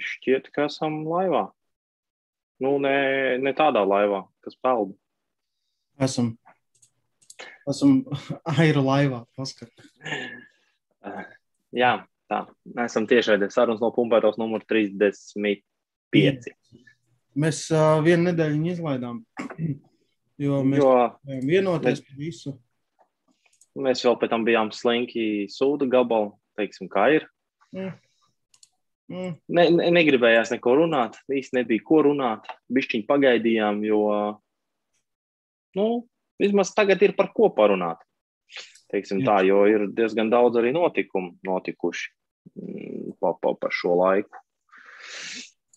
šķiet, ka esam laivā. Nu, ne, ne tādā laivā, kas peld. Esam. Esam airu laivā. Uh, jā, tā. Esam tiešraidē sarunas no pumpētos numur 35. Mēs uh, vienu nedēļu izlaidām, jo mēs Jo vienoties par visu. mēs vēl pēc tam bijām slinki sūdu gabalu, teiksim, kā ir. Mm. Mm. Ne, ne, negribējās neko runāt, īsti nebija ko runāt. Bišķiņi pagaidījām, jo, nu, vismaz tagad ir par ko parunāt. Teiksim tā, jo ir diezgan daudz arī notikumu notikuši mm, pa, pa, pa šo laiku.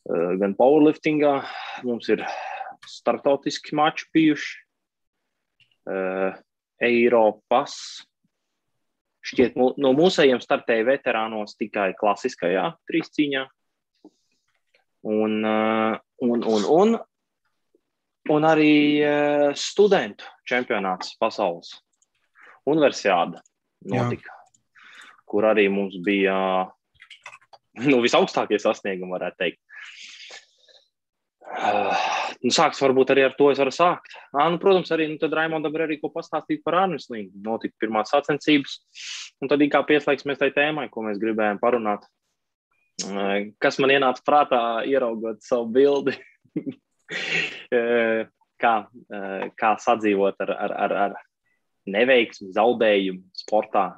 Eh, Gan powerliftingā mums ir startautiski mači bijuši. Eh, Eiropas. Šķiet, no mūsējiem startēja veterānos tikai klasiskajā trīscīņā. Un, un, un, un, un arī studentu čempionāts pasaules universiāda notika, kur arī mums bija nu, visaugstākie sasniegumi, varētu teikt. Uh, nu, sāks varbūt arī ar to es varu sākt. À, nu, protams, arī nu, Raimondam ir arī ko pastāstīt par Arnēslīnu. Notika pirmās sacensības, un tad kā pieslēgsimies tai tēmai, ko mēs gribējām parunāt. Kas man ienāca prātā, ieraugot savu bildi, kā, kā sadzīvot ar, ar, ar, ar neveiksmi, zaudējumu sportā.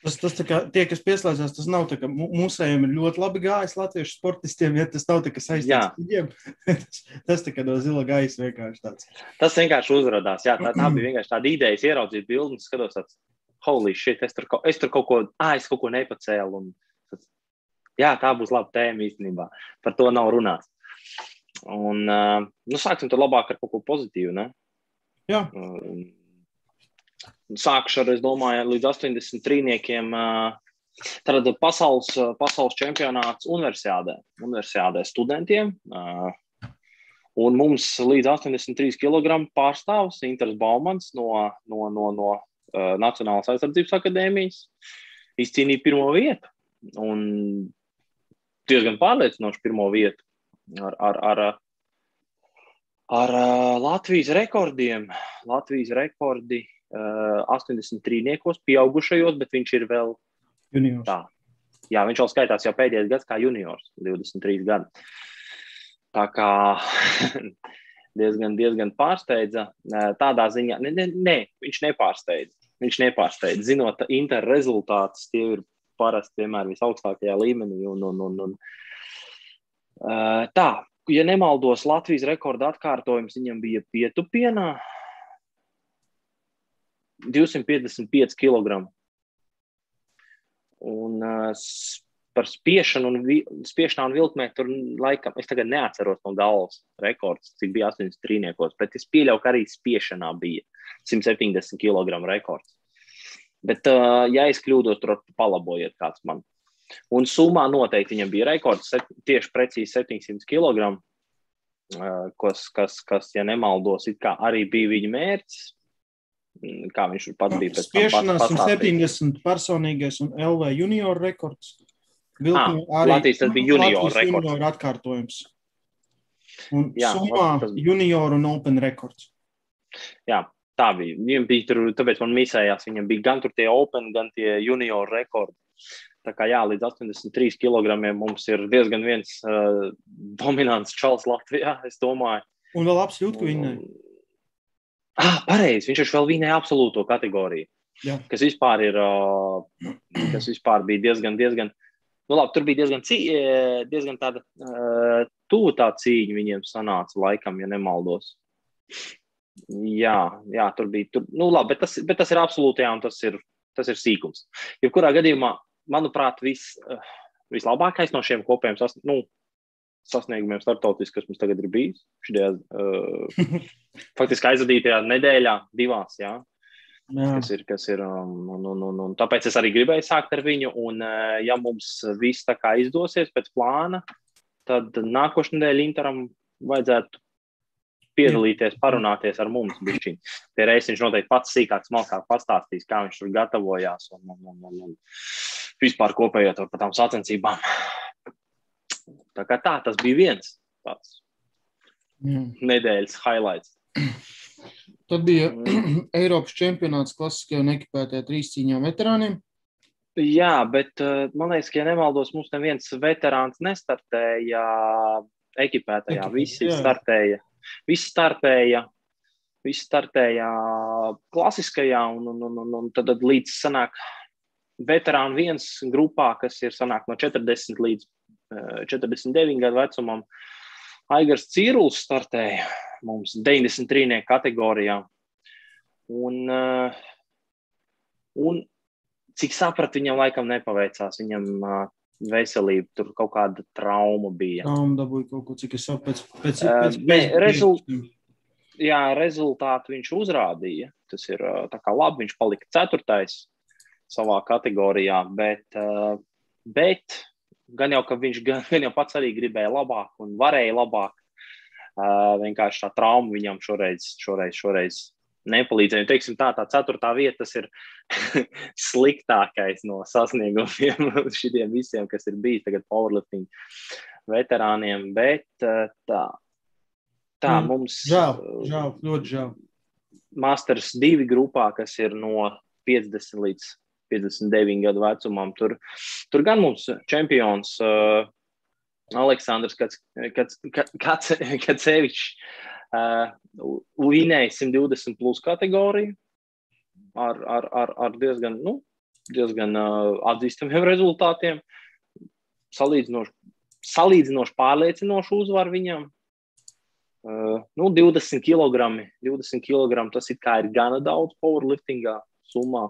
Tas, tas kā tie, kas pieslēdzās, tas nav tā, ka mūsējiem ir ļoti labi gājis latviešu sportistiem, ja tas nav tā, ka Jā. saistīts ar viņiem. tas, tas tā kā no zila gaisa vienkārši tāds. Tas vienkārši uzrādījās. Jā, tā, tā bija vienkārši tāda ideja, ieraudzīt bildi un skatos, tāds, holy shit, es tur, kaut- es tur kaut ko, ah, es kaut ko nepacēlu. Un, tāds, jā, tā būs laba tēma īstenībā. Par to nav runāts. Un, uh, nu, sāksim tad labāk ar kaut ko pozitīvu. Ne? Jā. Um, Sākšu ar, es domāju, līdz 83. Uh, tad pasaules, pasaules čempionāts universiādē, universiādē studentiem. Un mums līdz 83 kg pārstāvs Inters Baumans no, no, no, no Nacionālās aizsardzības akadēmijas izcīnīja pirmo vietu. Un diezgan pārliecinoši pirmo vietu ar, ar, ar, ar Latvijas rekordiem. Latvijas rekordi 83. pieaugušajos, bet viņš ir vēl Juniors. Tā. Jā, viņš vēl skaitās jau pēdējais gads kā juniors, 23 gadi. Tā kā diezgan, diezgan pārsteidza. Eh, Tādā ziņā, ne, ne, ne viņš nepārsteidza. Viņš nepārsteidza. Zinot, inter rezultātus, tie ir parasti vienmēr visaugstākajā līmenī. Un, un, un, un, eh, tā, ja nemaldos, Latvijas rekorda atkārtojums viņam bija pietupienā 255 kg. Un uh, par spiešanu un, spiešanā un vilkmē tur laikam, es tagad neatceros no galvas rekords, cik bija 83. Bet es pieļauju, ka arī spiešanā bija 170 kg rekords. Bet, uh, ja es kļūdos, tur palabojiet kāds man. Un summā noteikti viņam bija rekords tieši precīzi 700 kg, uh, kas, kas, kas, ja nemaldos, arī bija viņa mērķis. Kā viņš pats bija pēc Spiešanās pastāstījis. 170 personīgais un LV junior rekords. Ah, Latvijas tas bija junior Latvijas rekords. Junior atkārtojums. Un Jā, summā tas- junior un open rekords. Jā, tā bija. Viņam bija tur, tāpēc man misējās, viņam bija gan tur tie open, gan tie junior rekordi. Tā kā jā, līdz 83 kg mums ir diezgan viens uh, dominants čels Latvijā, es domāju. Un vēl absolūti, ka viņa Ah, pareizi, viņš vēl vinēja absolūto kategoriju. Jā. Kas vispār ir, kas vispār bija diezgan, diezgan, nu labi, tur bija diezgan, cī, diezgan tāda tuvu tā cīņa viņiem sanāca laikam, ja nemaldos. Jā, jā, tur bija, tur, nu labi, bet tas, bet tas ir absolūti, jā, un tas ir, tas ir sīkums. Jebkurā gadījumā, manuprāt, vis, vislabākais no šiem kopiem sas, nu, sasniegumiem startautiski, kas mums tagad ir bijis, šajā uh, faktiski aizvadītajā nedēļā, divās, jā, Jā. kas ir. Kas ir um, un, un, un, un tāpēc es arī gribēju sākt ar viņu. Un, uh, ja mums viss tā kā izdosies pēc plāna, tad nākošais nedēļa Interam vajadzētu piedalīties, parunāties ar mums. Bišķiņ. Pie reizes viņš noteikti pats sīkāk, smalkāk pastāstīs, kā viņš tur gatavojās un, un, un, un, un vispār kopējot par tām sacensībām. Tā kā tā, tas bija viens tāds Jā. nedēļas highlights. Tad bija Eiropas čempionāts klasiskajā un ekipētajā trīscīņā veterāniem. Jā, bet eh, man liekas, ka, ja nemaldos, mums neviens veterāns nestartēja ekipētajā. Ekipē- Visi jā. startēja. Visi startēja. Visi startēja klasiskajā, un, un, un, un, un tad, tad līdz sanāk veterānu viens grupā, kas ir sanāk no 40 līdz eh, 49 gadu vecumam. Aigars Cīrulis startēja mums 93. kategorijā. Un, eh, un cik sapratu, viņam laikam nepaveicās. Viņam uh, veselība, tur kaut kāda trauma bija. Trauma dabūja kaut ko, cik es saprotu. Pēc, pēc, Ā, pēc, pēc rezult- Jā, rezultātu viņš uzrādīja. Tas ir labi. Viņš palika ceturtais savā kategorijā, bet, bet gan jau, ka viņš gan, gan jau pats arī gribēja labāk un varēja labāk. Uh, vienkārši tā trauma viņam šoreiz, šoreiz, šoreiz nepalīdzēja. Teiksim, tā, tā ceturtā vieta tas ir sliktākais no sasniegumiem šiem visiem, kas ir bijis tagad powerlifting veterāniem. Bet uh, tā, tā Mm, mums Žēl, uh, žēl, ļoti žēl. Masters 2 grupā, kas ir no 50 līdz 59 gadu vecumam. Tur, tur gan mums čempions uh, Aleksandrs Kacevičs uh, līnēja 120 plus kategoriju ar, ar, ar, ar diezgan, nu, diezgan uh, atzīstamiem rezultātiem. Salīdzinoši, salīdzinoši pārliecinošu uzvaru viņam. Uh, nu, 20 kg. 20 kg tas kā ir gana daudz powerliftingā summā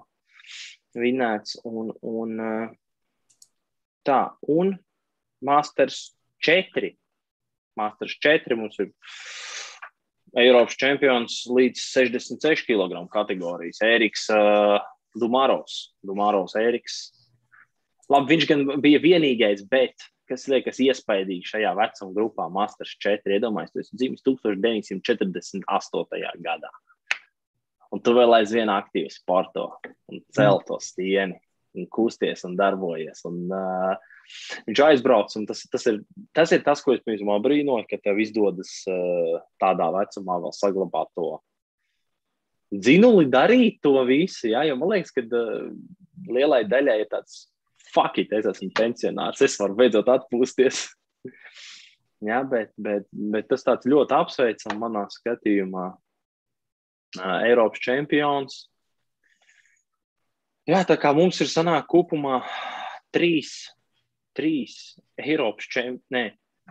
vinēts. Un, un, uh, tā, un Masters 4. Masters 4 mums ir Eiropas čempions līdz 66 kg kategorijas. Eriks uh, Dumaros. Dumaros Eriks. Labi, viņš gan bija vienīgais, bet kas liekas iespaidīgi šajā vecuma grupā, Masters 4. Iedomājieties, tas ir dzimis 1948. gadā. Un tu vēl aizvien aktīvi sporto un cel to stieni, un kusties un darbojies. Un, uh, viņš aizbrauc, un tas, tas, ir, tas ir tas, ko es pirms tam brīnoju, ka tev izdodas uh, tādā vecumā vēl saglabāt to dzinuli, darīt to visu. Ja? Jo man liekas, ka uh, lielai daļai ir tāds it, es esmu pensionārs, es varu beidzot atpūsties. Jā, bet, bet, bet tas ļoti apsveicams manā skatījumā. Uh, Eiropas čempions. Jā, tā kā mums ir sanāk kopumā trīs, trīs Eiropas čempioni,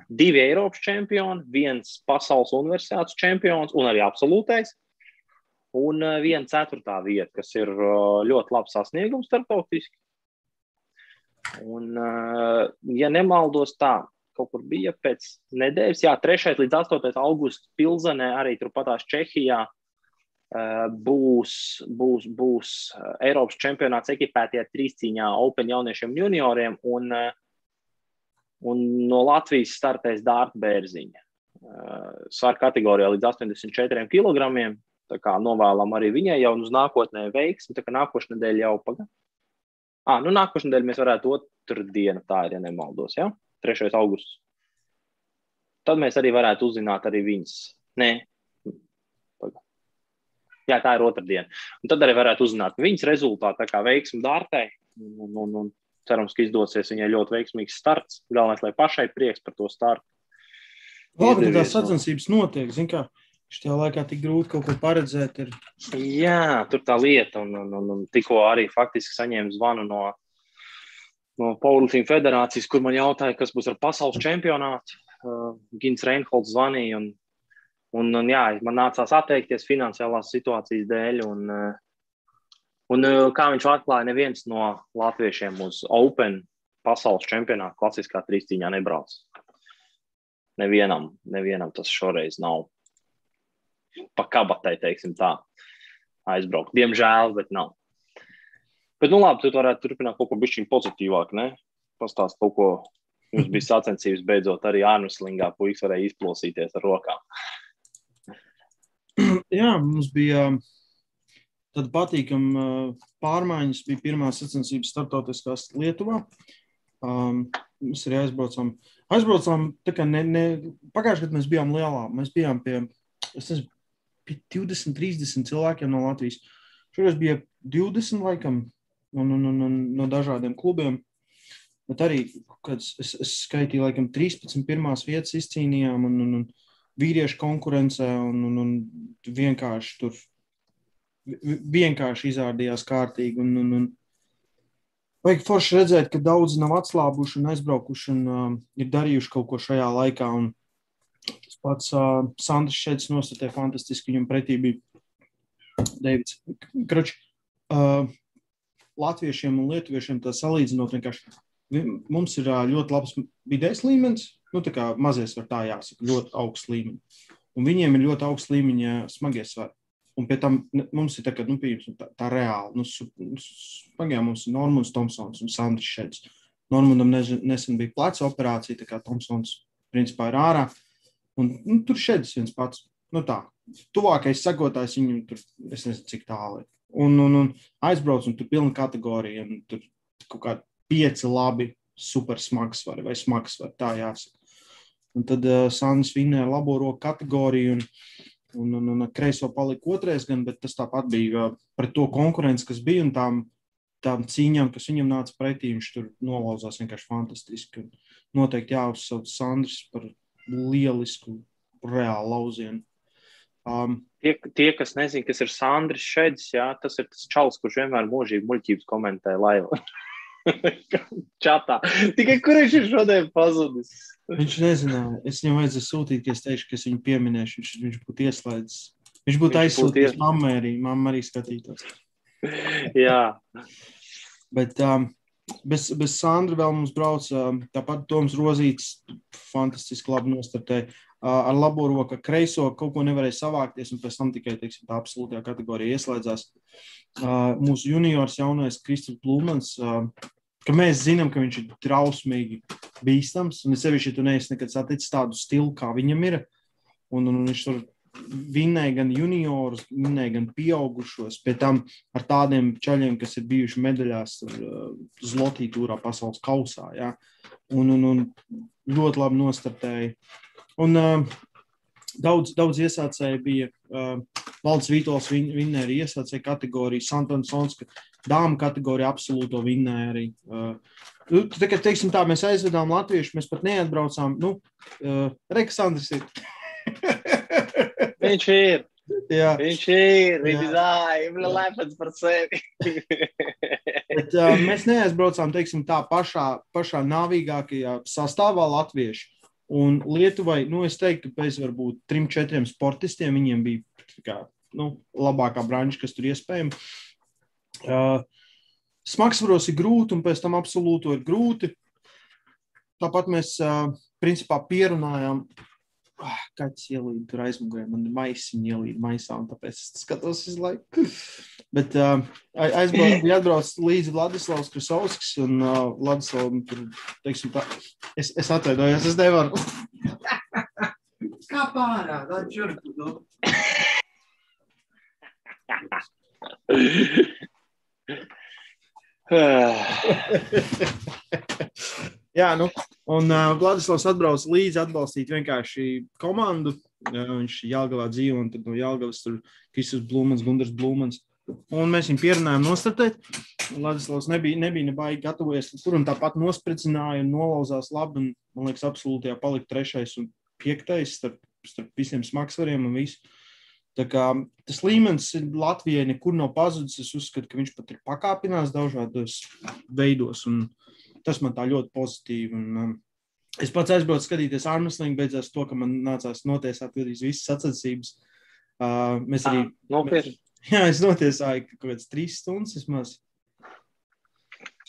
divi Eiropas čempioni, viens pasaules universitātes čempions un arī absolūtais. Un uh, viena ceturtā vieta, kas ir uh, ļoti labs sasniegums starptautiski. Un, uh, ja nemaldos tā, kaut kur bija pēc nedēļas, jā, 3. līdz 8. augusta pilsenē, arī turpatās Čehijā, uh, būs, būs, būs uh, Eiropas čempionāts ekipētajā trīscīņā Open jauniešiem un junioriem, un, uh, un no Latvijas startēs Dārta Bērziņa. Svaru kategorijā līdz 84 kg. Tā kā novēlam arī viņai jau uz nākotnē veiksmi, tā kā nākošais nedēļa jau pagaida. Ah, nu nākošais nedēļa mēs varētu otru dienu, tā ir, ja nemaldos, ja? 3. augusts. Tad mēs arī varētu uzzināt arī viņas. Nē. Jā, tā ir otra diena. Un tad arī varētu uzzināt viņas rezultātu, tā kā veiksmi dārtai. Un, un, un, un cerams, ka izdosies viņai ļoti veiksmīgs starts. Galvenais, lai pašai prieks par to startu. Labi, ka tās sacensības notiek. Zin kā, šajā laikā tik grūti kaut ko paredzēt. Ir. Jā, tur tā lieta, un, un, un, un tikko arī faktiski saņēmu zvanu no, no Powerlifting federācijas, kur man jautāja, kas būs ar pasaules čempionātu. Uh, Gins Reinholds zvanīja, un, un, un jā, man nācās atteikties finansiālās situācijas dēļ. Un, uh, un uh, kā viņš atklāja, neviens no latviešiem uz Open pasaules čempionāta klasiskā trīscīņā nebrauc. Nevienam, nevienam tas šoreiz nav pa kabatai, teiksim tā, aizbraukt. Diemžēl, bet nav. Bet, nu labi, tu varētu turpināt kaut ko bišķiņ pozitīvāk, ne? Pastāst kaut ko, jums bija sacensības beidzot arī ārnuslingā, puikas varēja izplosīties ar rokām. Jā, mums bija tāda patīkama pārmaiņas. Bija pirmā sacensības startautiskās Lietuvā. Um, mēs arī aizbraucām. Aizbraucām, tā kā ne, ne, pagājušajā gadā mēs bijām lielā. Mēs bijām pie, nezinu, pie 20, 30 cilvēkiem no Latvijas. Šoreiz bija 20 laikam un, un, un, un no dažādiem klubiem. Bet arī, kad es, es skaitīju, laikam, 13 pirmās vietas izcīnījām un, un, un vīriešu konkurencē un, un, un vienkārši tur vienkārši izrādījās kārtīgi. Un, un, un, Vajag forši redzēt, ka daudzi nav atslābuši un aizbraukuši un uh, ir darījuši kaut ko šajā laikā. Un tas pats uh, Sandrs Šets nostatē fantastiski, viņam pretī bija Deivids. Kroč, uh, latviešiem un lietuviešiem tā salīdzinot, vienkārši mums ir uh, ļoti labs vidējs līmenis, nu tā kā mazais var tā jāsaka, ļoti augsts līmenis. Un viņiem ir ļoti augsts līmeņa smagie svari. Un pie tam mums ir tā, ka, nu, pieņemsim, tā, tā reāli. Nu, Pagaidām mums ir Normons Thompsons un Sandrs Šets. Normandam nesen bija pleca operācija, tā kā Thompsons principā ir ārā. Un, nu, tur šeit viens pats. Nu, tā. Tuvākais sekotājs viņam tur, es nezinu, cik tālu ir. Un, un, un aizbrauc, un tur pilna kategorija. Tur kaut kādi pieci labi, super smagsvari vai smagsvari, tā jāsaka. Un tad uh, Sandrs vinnēja labo roku kategoriju. Un, Un, un, un kreiso palika otrais, gan, bet tas tāpat bija pret to konkurenci, kas bija un tām, tām cīņām, kas viņam nāca pretī. Viņš tur nolauzās vienkārši fantastiski. Un noteikti jāuzsauc Sandrs par lielisku, reālu lauzienu. Um, tie, tie, kas nezina, kas ir Sandrs jā, tas ir tas čalis, kurš vienmēr mūžīgi muļķības komentē laivu. Čatā. Tikai kur viņš ir šodien pazudis? Viņš nezināja. Es viņam vajadzēja sūtīt, ka es teikšu, ka es viņu pieminēšu. Viņš, viņš būtu ieslēdzis. Viņš būtu aizsūtījis ies... mammai arī. Mamma arī skatītos. Jā. Bet um, bez, bez Sandra vēl mums brauca um, tāpat Toms Rozīts. Fantastiski labi nostartēja. Uh, ar labo roku kreiso kaut ko nevarēja savākties, un pēc tam tikai teiksim, tā absolūtajā kategorijā ieslēdzās. Uh, mūsu juniors jaunais Kristofers Blūmans uh, ka mēs zinām, ka viņš ir trausmīgi bīstams. Un es sevišķi, ja tu neesi nekad saticis tādu stilu, kā viņam ir. Un, un, un viņš tur vinnēja gan juniorus, vinnēja gan pieaugušos, pie tam ar tādiem čaļiem, kas ir bijuši medaļās uh, Zlotītūrā pasaules kausā. Ja? Un, un, un ļoti labi nostartēja. Un uh, daudz, daudz iesācēju bija uh, Valdis Vītols, viņ, viņa arī iesācēja kategoriju, Santons Sonska, dāmu kategoriju absolūto vinnēja arī. Uh, nu, tā kā, teiksim tā, mēs aizvedām latviešu, mēs pat neatbraucām, nu, uh, Reksandrs ir. Viņš ir. Jā. Viņš ir. Lepns par sevi. Bet, uh, mēs neaizbraucām, teiksim tā, pašā, pašā navīgākajā sastāvā latviešu. Un Lietuvai, nu, es teiktu, bez varbūt trim, četriem sportistiem viņiem bija kā, nu, labākā branža, kas tur iespējams. Smagsvaros ir grūti, un pēc tam absolūti ir grūti. Tāpat mēs, principā, pierunājām, ah, kāds ielīd tur aizmugurē, man ir maisiņi ielīd maisā, un tāpēc es skatos visu laiku. Bet uh, aizbrauc, bija atbrauc līdzi Vladislavs Krasovskis, un uh, Vladislavs tur, teiksim tā, es, es atveidojos, es nevaru. Kā pārā, tā čurku, nu. Jā, nu, un uh, Vladislavs atbrauc līdzi atbalstīt vienkārši komandu. Uh, viņš Jālgavā dzīvo, un tad no Jālgavas tur Kristus Blūmans, Gundars Blūmans. Un mēs viņu pierunājām nostartēt. Vladislavs nebija, nebija nebaigi gatavojies tur un tāpat nospridzināja un nolauzās labi. Un, man liekas, absolūtajā palika trešais un piektais starp, starp visiem smagsvariem un visu. Tā kā tas līmenis Latvijai nekur nav pazudis. Es uzskatu, ka viņš pat ir pakāpinās dažādos veidos, un tas man tā ļoti pozitīvi. Un, um, es pats aizbraucu skatīties Armstrong, beidzās to, ka man nācās notiesāt visas sacensības. Uh, mēs arī. Ah, mēs, jā, es notiesāju kaut kādas trīs stundas vismaz.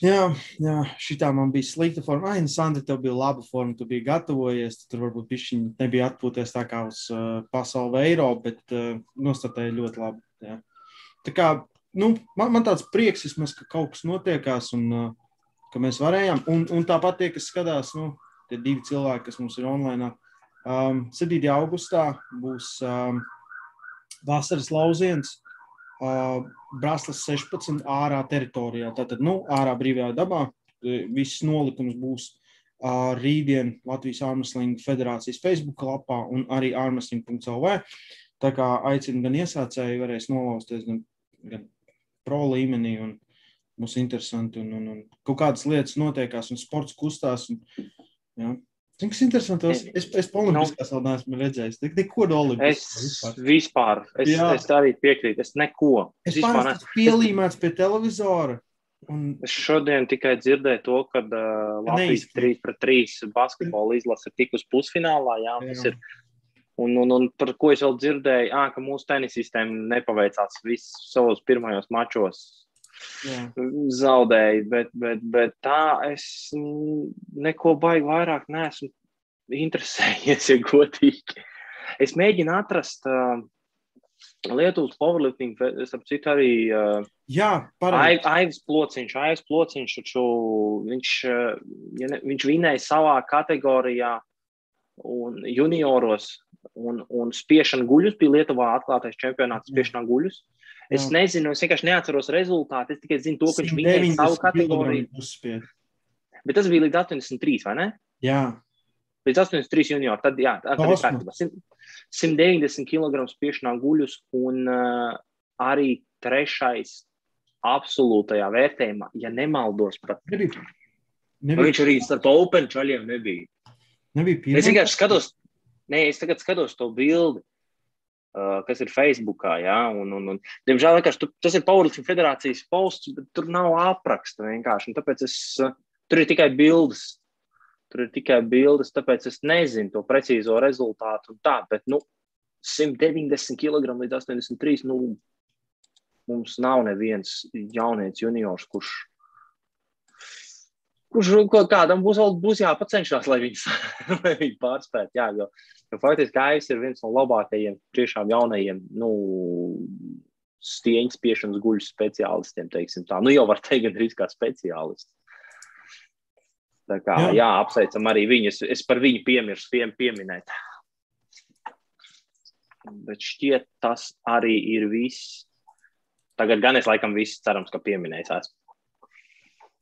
Jā, jā šitā man bija slikta forma. Ai, nu, Sandra, tev bija laba forma, tu biji gatavojies. Tur varbūt viņš nebija atpūties tā kā uz uh, pasauli Eiropu, bet uh, nostartēja ļoti labi. Jā. Tā kā nu, man, man tāds prieks, vismaz, ka kaut kas notiekās un uh, ka mēs varējām. Un, un tāpat tie, kas skatās, nu, tie divi cilvēki, kas mums ir online. Um, 7. augustā būs um, vasaras lauciens Brāzlas 16 ārā teritorijā. Tātad, nu, ārā brīvajā dabā. Viss nolikums būs rītdien Latvijas Armstrong federācijas Facebook lapā un arī armstrong.lv. Tā kā aicinu gan iesācēji, varēs nolausties gan, gan pro līmenī un būs interesanti un, un, un kaut kādas lietas notiekās un sports kustās. Un, jā. Zini, kas interesanti, es, es, es Olimpiskās vēl neesmu redzējis. Tik, neko no Olimpiskās. Es vispār, es, Jā. es arī piekrītu, es neko. Es, vispār esmu pielīmēts pie televizora. Un... Es šodien tikai dzirdēju to, ka uh, Latvijas 3 pret 3 basketbola izlase ir tikus pusfinālā. Jā, jā. Ir, un, un, un par ko es vēl dzirdēju, à, ka mūsu tenisistēm nepaveicās visus savos pirmajos mačos. Jā. Zaudēju, bet, bet, bet tā es neko baigi vairāk neesmu interesējies, ja godīgi. Es mēģinu atrast uh, Lietuvas powerlifting, ap citu arī. Uh, Jā, pareizi. Aivs Plociņš, Aivs Plociņš, taču viņš, uh, ja ne, viņš vinēja savā kategorijā un junioros un, un spiešana guļus bija Lietuvā atklātais čempionāts spiešanā guļus. Es Jā. nezinu, es vienkārši neatceros rezultātu. Es tikai zinu to, ka viņš vinēja savu kategoriju. Bet tas bija līdz 83, vai ne? Jā. Līdz 83 junior. Tad, jā, tad ir kārtībā. 190 kg spiešanā guļus un uh, arī trešais absolūtajā vērtējumā, ja nemaldos. Pat, nebija. Nebija. Viņš arī starp Open čaļiem nebija. Nebija pirmā. Es vienkārši skatos, nē, es tagad skatos to bildi. Uh, kas ir Facebookā. Ja? Un, un, un, diemžēl tu, tas ir Powerlifting federācijas posts, bet tur nav apraksta vienkārši. Tāpēc es, uh, tur ir tikai bildes. Tur ir tikai bildes, tāpēc es nezinu to precīzo rezultātu. Tā, bet nu, 190 kg līdz 83. Nu, mums nav neviens jaunieks juniors, kurš kurš kādam būs, būs jāpacenšas, lai viņi pārspētu. Jā, jo, jo faktiski Gājs ir viens no labākajiem, tiešām jaunajiem nu, stieņa spiešanas guļu speciālistiem. Tā. Nu, jau var teikt, gan arī kā speciālists. Tā kā, jā. jā, apsveicam arī viņu. Es, es par viņu piemirstu pie, pieminēt. Bet šķiet, tas arī ir viss. Tagad gan es laikam viss cerams, ka pieminējis esmu.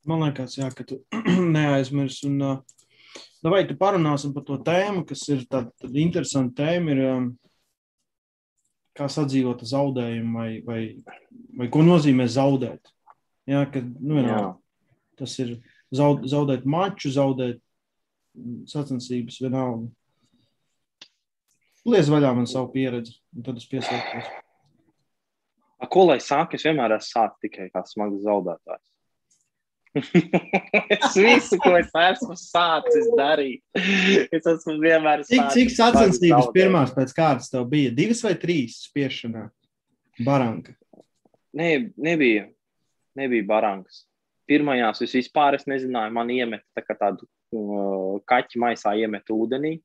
Man liekas, jā, ka tu neaizmirsti. Un, uh, nu, vai tu parunāsim par to tēmu, kas ir tāda, interesanta tēma, ir, um, kā sadzīvot ar zaudējumu, vai, vai, vai ko nozīmē zaudēt. Jā, ka, nu, jā. Tas ir zaud, zaudēt maču, zaudēt sacensības vienalga. Lies vaļā man savu pieredzi, un tad es piesaistos. Ko lai sāk? Es vienmēr esmu sācis tikai kā smags zaudētājs. Es visu, ko es esmu sācis darīt, es esmu vienmēr. Cik, cik sacensības pirmās pēc kārtas tev bija? Divas vai trīs spiešanā? Baranka. Ne, nebija. Nebija barankas. Pirmajās es vispār es nezināju, man iemet tā kā tādu uh, kaķi maisā iemet ūdenī.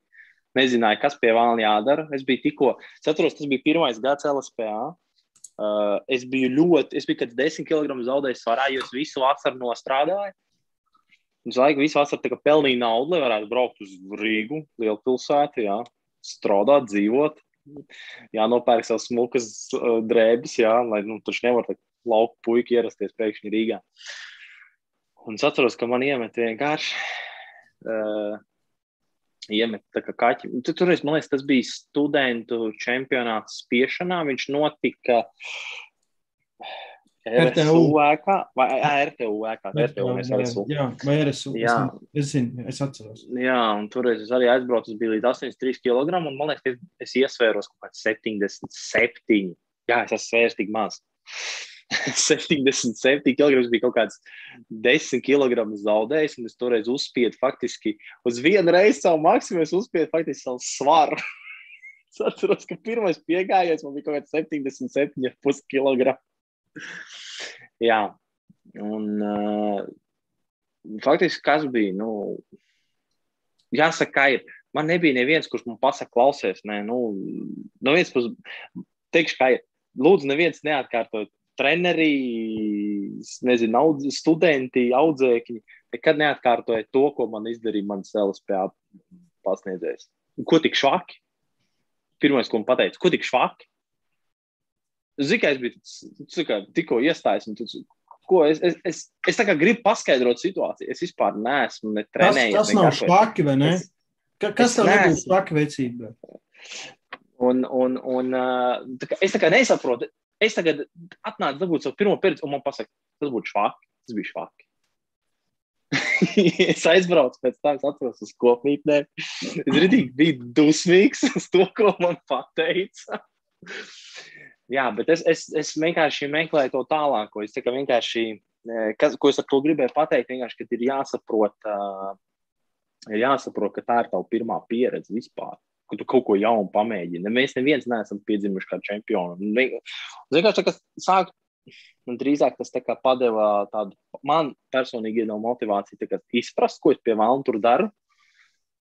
Nezināju, kas pie vēlna jādara. Es biju tikko, es atceros, tas bija pirmais gads LSPA. Uh, es biju ļoti, es biju kāds 10 kg zaudējis svarā, jo es visu vasaru nostrādāju. Uz laiku visu vasaru pelnīju naudu, lai varētu braukt uz Rīgu, lielu pilsētu, jā, strādāt, dzīvot. Jā, nopērk savus smukas uh, drēbes, jā, lai nu, tur nevar tā lauku puiku ierasties pēkšņi Rīgā. Un es atceros, ka man iemet vienkārši. Uh, iemet kā kaķi. Tu, toreiz, man liekas, tas bija studentu čempionāts spiešanā. Viņš notika RTU ēkā vai RTU ēkā. RTU mēs RSU. Jā, vai RSU. Jā. Es, es zinu, es atceros. Jā, un toreiz es arī aizbraucu, tas bija līdz 83 kg, un man liekas, es iesvēros kaut kāds 77. Jā, es esmu svērs tik maz. 77 kg bija kaut kāds 10 kg zaudējis, es toreiz uzspiedu faktiski uz vienu reizi savu maksimumu, es uzspiedu faktiski savu svaru. es atceros, ka pirmais piegājies man bija kaut kāds 77,5 kg. Jā, un uh, faktiski kas bija? Nu, jāsaka, ka ir. Man nebija neviens, kurš man pasaka, klausies, nē, nu, no vienas puses, teikšu, ka ir. Lūdzu, neviens neatkārtot treneri, nezinu, audz, studenti, audzēkņi nekad neatkārtoja to, ko man izdarīja mans LSPA pasniedzējs. Ko tik švaki? Pirmais, ko man pateica, ko tik švaki? Biju kā, tikko iestājis, un tas, ko es, es, es, es tā kā gribu paskaidrot situāciju. Es vispār neesmu ne Tas, trenējies. tas ne nav švaki, vai ne? Es- Ka- Kas tev neesmu. švaki vecībā? Un, un, un uh, tā kā, es tā kā nesaprotu. Es tagad atnācu dabūt savu pirmo pieredzi, un man pasaka, tas būtu švaki. Tas bija švaki. es aizbraucu pēc tam, es atceros uz kopmītnēm. Es redzēju, biju dusmīgs uz to, ko man pateica. Jā, bet es, es, es vienkārši meklēju to tālāko. Es tikai vienkārši, eh, kas, ko es ar to gribēju pateikt, vienkārši, ka ir jāsaprot, uh, jāsaprot, ka tā ir tava pirmā pieredze vispār. Ka tu kaut ko jaunu pamēģini. Mēs neviens neesam piedzimuši kā čempioni. Vienkārši ka sāk, man drīzāk tas tā padeva tādu, man personīgi iedeva motivāciju kā izprast, ko es pie vēlna tur daru.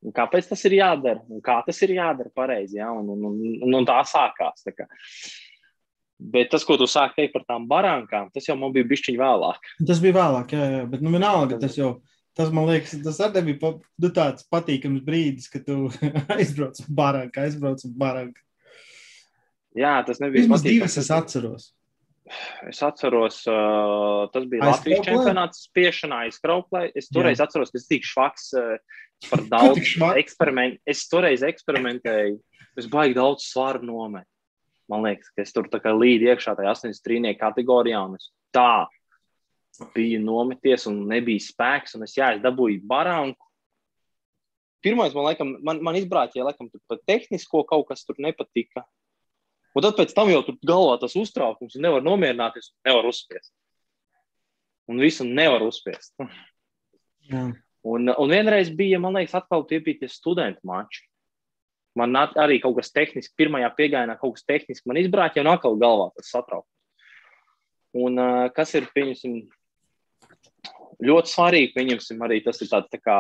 Un kāpēc tas ir jādara? Un kā tas ir jādara pareizi? Ja? Un, un, un, un, un tā sākās. Tā kā. Bet tas, ko tu sāki teikt par tām barānkām, tas jau man bija bišķiņ vēlāk. Tas bija vēlāk, jā, jā. bet nu, vienalga tas jau. Tas man liekas, tas arī bija pa, nu, tāds patīkams brīdis, kad tu aizbrauc uz barāku, aizbrauc uz barāku. Jā, tas nebija Vismaz divas es atceros. Es atceros, uh, tas bija Latvijas čempionāts spiešanā aiz krauklē. Es toreiz Jā. atceros, ka es tik švaks uh, par daudz eksperimentu. Es toreiz eksperimentēju, es baigi daudz svaru nometu. Man liekas, ka es tur tā kā līdzi iekšā tajā 83 kategorijā, un es tā biju nometies, un nebija spēks, un es, jā, es dabūju baranku. Pirmais, man liekas, man, man izbrāķēja, laikam, tur par tehnisko kaut kas tur nepatika. Un tad pēc tam jau tur galvā tas uztraukums, un nevar nomierināties, un nevar uzspiest. Un visu nevar uzspiest. Jā. Un, un vienreiz bija, man liekas, atkal tie studentu mači. Man arī kaut kas tehnisks, pirmajā piegājienā kaut kas tehnisks man izbrāķa, un atkal galvā tas satraukums. Un uh, kas ir, pieņemsim, ļoti svarīgi, pieņemsim, arī tas ir tāds tā kā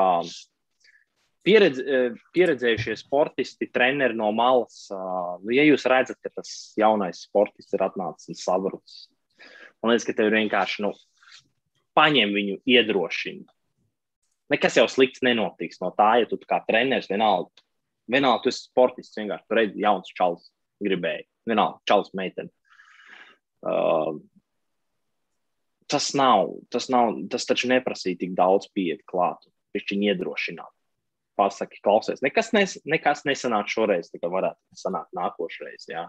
pieredz, eh, pieredzējušie sportisti, treneri no malas. Nu, ja jūs redzat, ka tas jaunais sportists ir atnācis un sabrucis, man liekas, ka tev ir vienkārši, nu, paņem viņu, iedrošina. Nekas jau slikts nenotiks no tā, ja tu kā treneris vienalga, vienalga tu esi sportists, vienkārši tu redzi jauns čalis, gribēji, vienalga čalis meiteni. Uh, tas nav, tas nav, tas taču neprasīja tik daudz pieiet klāt, viņš viņu iedrošināt. Pasaki, klausies, nekas, nes, nekas nesanāk šoreiz, tā kā varētu sanākt nākošreiz, jā.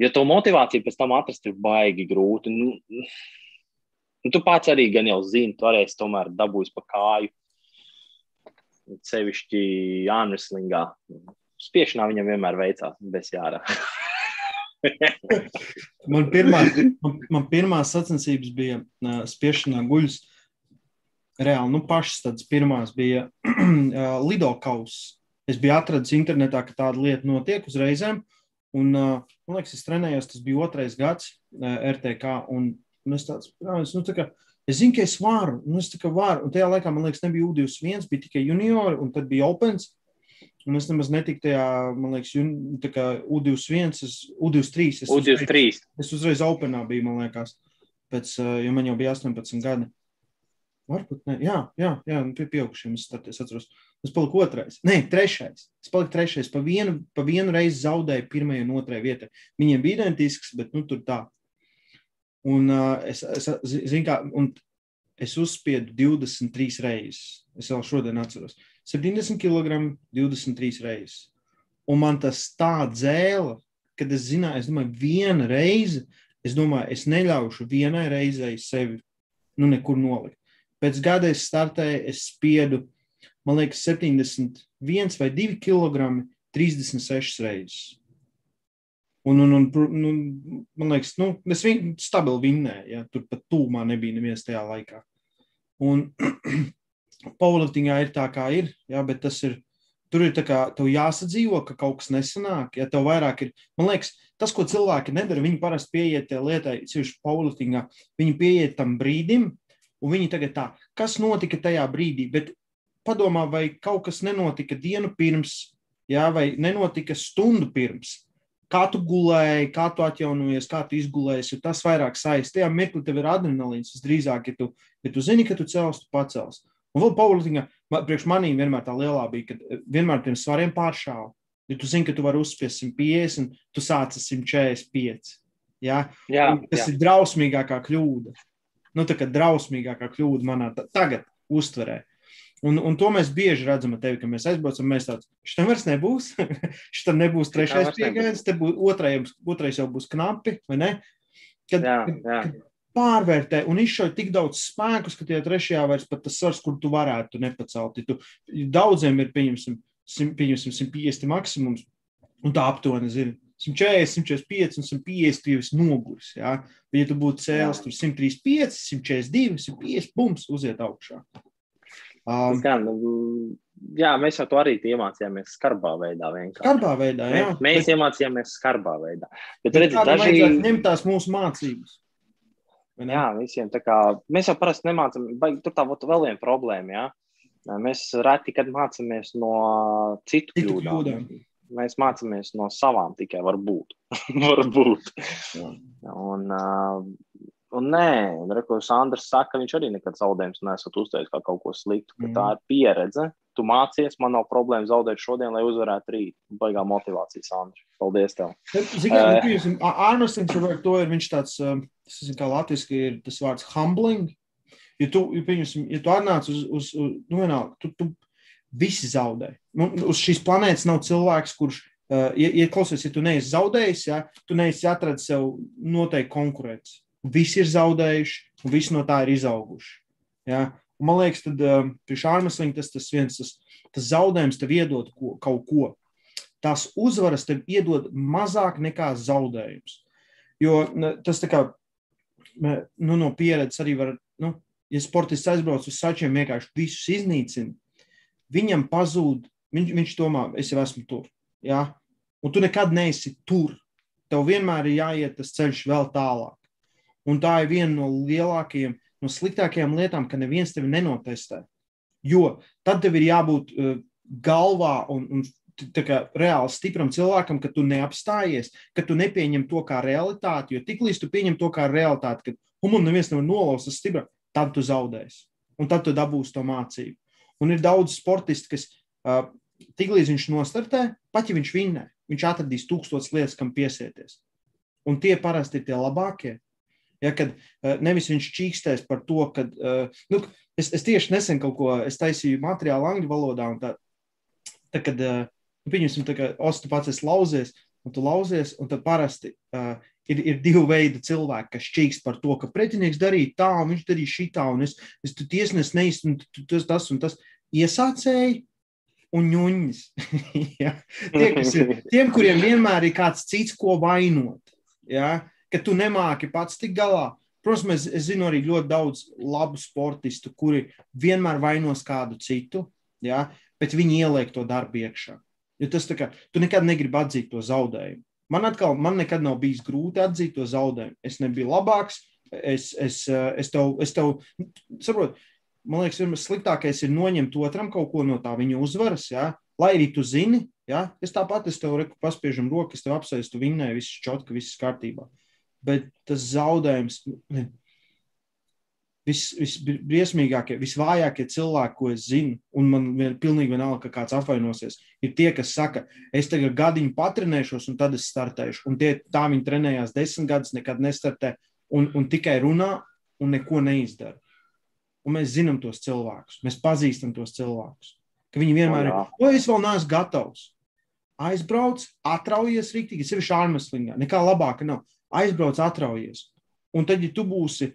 Jo to motivāciju pēc tam atrast ir baigi grūti. Nu, nu, tu pats arī gan jau zini, tu arī esi tomēr dabūjis pa kāju. Sevišķi Jānis Spiešanā viņam vienmēr veicās, bez jārā. Man pirmā, man, man pirmā sacensības bija uh, spiešanā guļus. Reāli, nu, pašas tādas pirmās bija uh, Lidokaus. Es biju atradis internetā, ka tāda lieta notiek uz reizēm. Un, uh, man liekas, es trenējos, tas bija otrais gads uh, RTK. Un, un es tāds, es, nu, tā kā, es zinu, ka es varu, nu, es tā kā varu. Un tajā laikā, man liekas, nebija U21, bija tikai juniori, un tad bija Opens. Un es nemaz netiku tajā, man liekas, kā U21, es, U23. Es uzreiz- U23. Es uzreiz Openā biju, man liekas, pēc, uh, jo man jau bija 18 gadi. Varbūt ne. Jā, jā, jā nu, pie pieaugušiem es, startu, es atceros. Es paliku otrais. Nē, trešais. Es paliku trešais. Pa vienu, pa vienu reizi zaudēju pirmajai un otrajai vietai. Viņiem bija identisks, bet nu, tur tā. Un uh, es, es, zi- zinu, kā, un es uzspiedu 23 reizes. Es vēl šodien atceros. 70 kg, 23 reizes. Un man tas tā dzēla, kad es zināju, es domāju, viena reize, es domāju, es neļaušu vienai reizei sevi nu, nekur nolikt. Pēc gada es startēju, es spiedu, man liekas, 71 vai 2 kg, 36 reizes. Un, un, un, pr- nu, man liekas, nu, es viņu stabili vinnēju, ja tur pat tūmā nebija neviens tajā laikā. Un powerliftingā ir tā, kā ir, ja, bet tas ir, tur ir tā kā, tev jāsadzīvo, ka kaut kas nesanāk, ja tev vairāk ir, man liekas, tas, ko cilvēki nedara, viņi parasti pieiet lietai, sevišķi powerliftingā, viņi pieiet tam brīdim, un viņi tagad tā, kas notika tajā brīdī, bet padomā, vai kaut kas nenotika dienu pirms, jā, vai nenotika stundu pirms. Kā tu gulēji, kā tu atjaunojies, kā tu izgulējies, jo tas vairāk saistīts. Tajā mirklī tev ir adrenalīns. Visdrīzāk, ja tu, ja tu zini, ka tu cels, tu pacels. Un vēl powerliftingā, man- priekš manīm vienmēr tā lielā bija, ka eh, vienmēr tiem svariem pāršāva. Ja tu zini, ka tu vari uzspiest 150, tu sāc ar 145. Ja? Jā, tas jā. ir drausmīgākā kļūda. Nu, tā kā drausmīgākā kļūda manā ta- tagad uztverē. Un, un to mēs bieži redzam ar tevi, ka mēs aizbraucam. Mēs tāds - šitam vairs nebūs. šitam nebūs trešais pieejams, te būs otrais, otrais jau būs knapi, vai ne? Kad, Jā, jā. kad pārvērtē un izšauj tik daudz spēkus, ka tie trešajā vairs pat tas svars, kur tu varētu nepacelt. Ja tu, daudziem ir, pieņemsim, sim- pieņemsim 150 maksimums, un tā aptuveni, zini, 140, 145 un 150 jau esi noguris. Ja? Bet, ja tu būtu cēlis tur 135, 142, 150, bums, uziet augšā. Um, Gan, nu, jā, mēs jau to arī iemācījāmies skarbā veidā. vienkārši. Skarbā veidā, jā. Mēs, mēs iemācījāmies skarbā veidā. Bet, Bet redziet, daži, ņemt tās mūsu mācības. Ne? jā, visiem tā kā mēs jau parasti nemācāmies, vai tur tā būtu vēl viena problēma. Jā? Mēs reti, kad mācāmies no citu, Citu kļūdām. kļūdām. Mēs mācāmies no savām tikai varbūt. varbūt. Jā. Un, uh, un nē, Reku Sandrs saka, ka viņš arī nekad zaudējums nesat uzteicis kā kaut ko sliktu. ka Mm. Tā ir pieredze. Tu mācies, man nav problēma zaudēt šodien, lai uzvarētu rīt. Baigā motivācija, Sandrs. Paldies tev. Zinām, Arnolds ar to ir viņš tāds, um, tas zinu, kā latviski ir tas vārds humbling. Ja tu, ja, pieņemsim, ja tu atnāc uz, uz, uz nu vienalga, tu, tu visi zaudē. Nu, uz šīs planētas nav cilvēks, kurš, uh, ja, ja klausies, ja tu neesi zaudējis, ja, tu neesi atradis sev noteikti konkurēts. Visi ir zaudējuši, un visi no tā ir izauguši. Ja? Un man liekas, tad um, priekš Arnolds tas, tas viens, tas, tas zaudējums tev iedod ko, kaut ko tās uzvaras tev iedod mazāk nekā zaudējums. Jo tas tā kā nu, no pieredzes arī var, nu, ja sportists aizbrauc uz sačiem, vienkārši visus iznīcina, viņam pazūd, viņš, viņš domā, es jau esmu tur. Ja? Un tu nekad neesi tur. Tev vienmēr ir jāiet tas ceļš vēl tālāk. Un tā ir viena no lielākajām, no sliktākajām lietām, ka neviens tevi nenotestē. Jo tad tev ir jābūt uh, galvā un, un kā reāli stipram cilvēkam, ka tu neapstājies, ka tu nepieņem to kā realitāti. Jo tiklīdz tu pieņem to kā realitāti, ka humanu neviens nevar nolaust uz stipra, tad tu zaudēsi. Un tad tu dabūsi to mācību. Un ir daudz sportistu, kas uh, tiklīdz viņš nostartē, pat ja viņš vinnē, viņš atradīs tūkstotis lietas, kam piesieties. Un tie parasti ir tie labākie. Ja, kad uh, nevis viņš čīkstēs par to, ka uh, nu, es, es tieši nesen kaut ko es taisīju materiālu angļu valodā, un tā, tā kad uh, nu, pieņemsim, tā kā Ostu pats esi lauzies, un tu lauzies, un tad parasti uh, ir, ir divi veidi cilvēki, kas čīkst par to, ka pretinieks darīja tā, un viņš darīja šitā, un es, es tu tiesnes neizsnu, tas, tas un tas iesācēji un ņuņas. ja? Tie, ir, tiem, kuriem vienmēr ir kāds cits, ko vainot, ja? Ka tu nemāki pats tik galā. Protams, es, es zinu arī ļoti daudz labu sportistu, kuri vienmēr vainos kādu citu, ja? bet viņi ieliek to darbu iekšā. Jo tas tā kā, tu nekad negribi atzīt to zaudējumu. Man atkal, man nekad nav bijis grūti atzīt to zaudējumu. Es nebiju labāks, es, es, es tev, es tev saprotu, man liekas, vienmēr sliktākais ir noņemt otram kaut ko no tā viņa uzvaras, ja? lai arī tu zini, ja? es tāpat, es tev reku paspiežam rokas, tev apsēst, tu vinnēji, viss čotka, viss kārtībā. Bet tas zaudējums, vis, visbriesmīgākie, visvājākie cilvēki, ko es zinu, un man ir pilnīgi vienalga, ka kāds apvainosies, ir tie, kas saka, es tagad gadiņu patrenēšos, un tad es startēšu. Un tie tā viņi trenējās desmit gadus, nekad nestartē, un, un tikai runā un neko neizdara. Un mēs zinām tos cilvēkus, mēs pazīstam tos cilvēkus. Viņi vienmēr O, jā. ir, o, es vēl neesmu gatavs. Aizbrauc, atraujies rīktīgi, sevišķi ārmeslīgā. Nekā labāka nav. Aizbrauc, atraujies. Un tad, ja tu būsi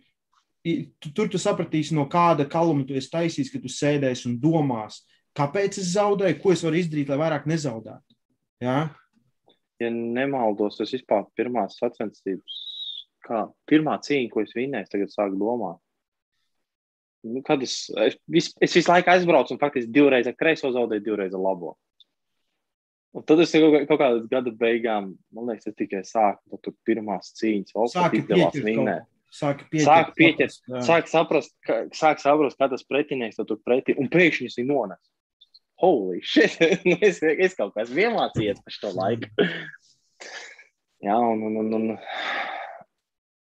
tu, tur tu sapratīsi, no kāda kaluma tu esi taisījis, ka tu sēdēsi un domās, kāpēc es zaudēju, ko es varu izdarīt, lai vairāk nezaudētu. Ja? Ja nemaldos, tas vispār pirmās sacensības, kā pirmā cīņa, ko es vinnēju, es tagad sāku domāt. Nu, kad es, es, vis, es visu laiku aizbraucu un faktiski divreiz ar kreiso zaudēju, divreiz ar labo. Un tad es kaut, kaut kādā gada beigām, man liekas, es tikai sāku tur pirmās cīņas, vēl Sāki izdevās pieķert pieķert. Sāku pieķert, Jā. sāk saprast, ka, sāk saprast, kā tas pretinieks tev tur pretī, un pēkšņi viņš nones. Holy shit! Nu, es, es kaut kā esmu iemācījies par šo laiku. jā, un, un, un, un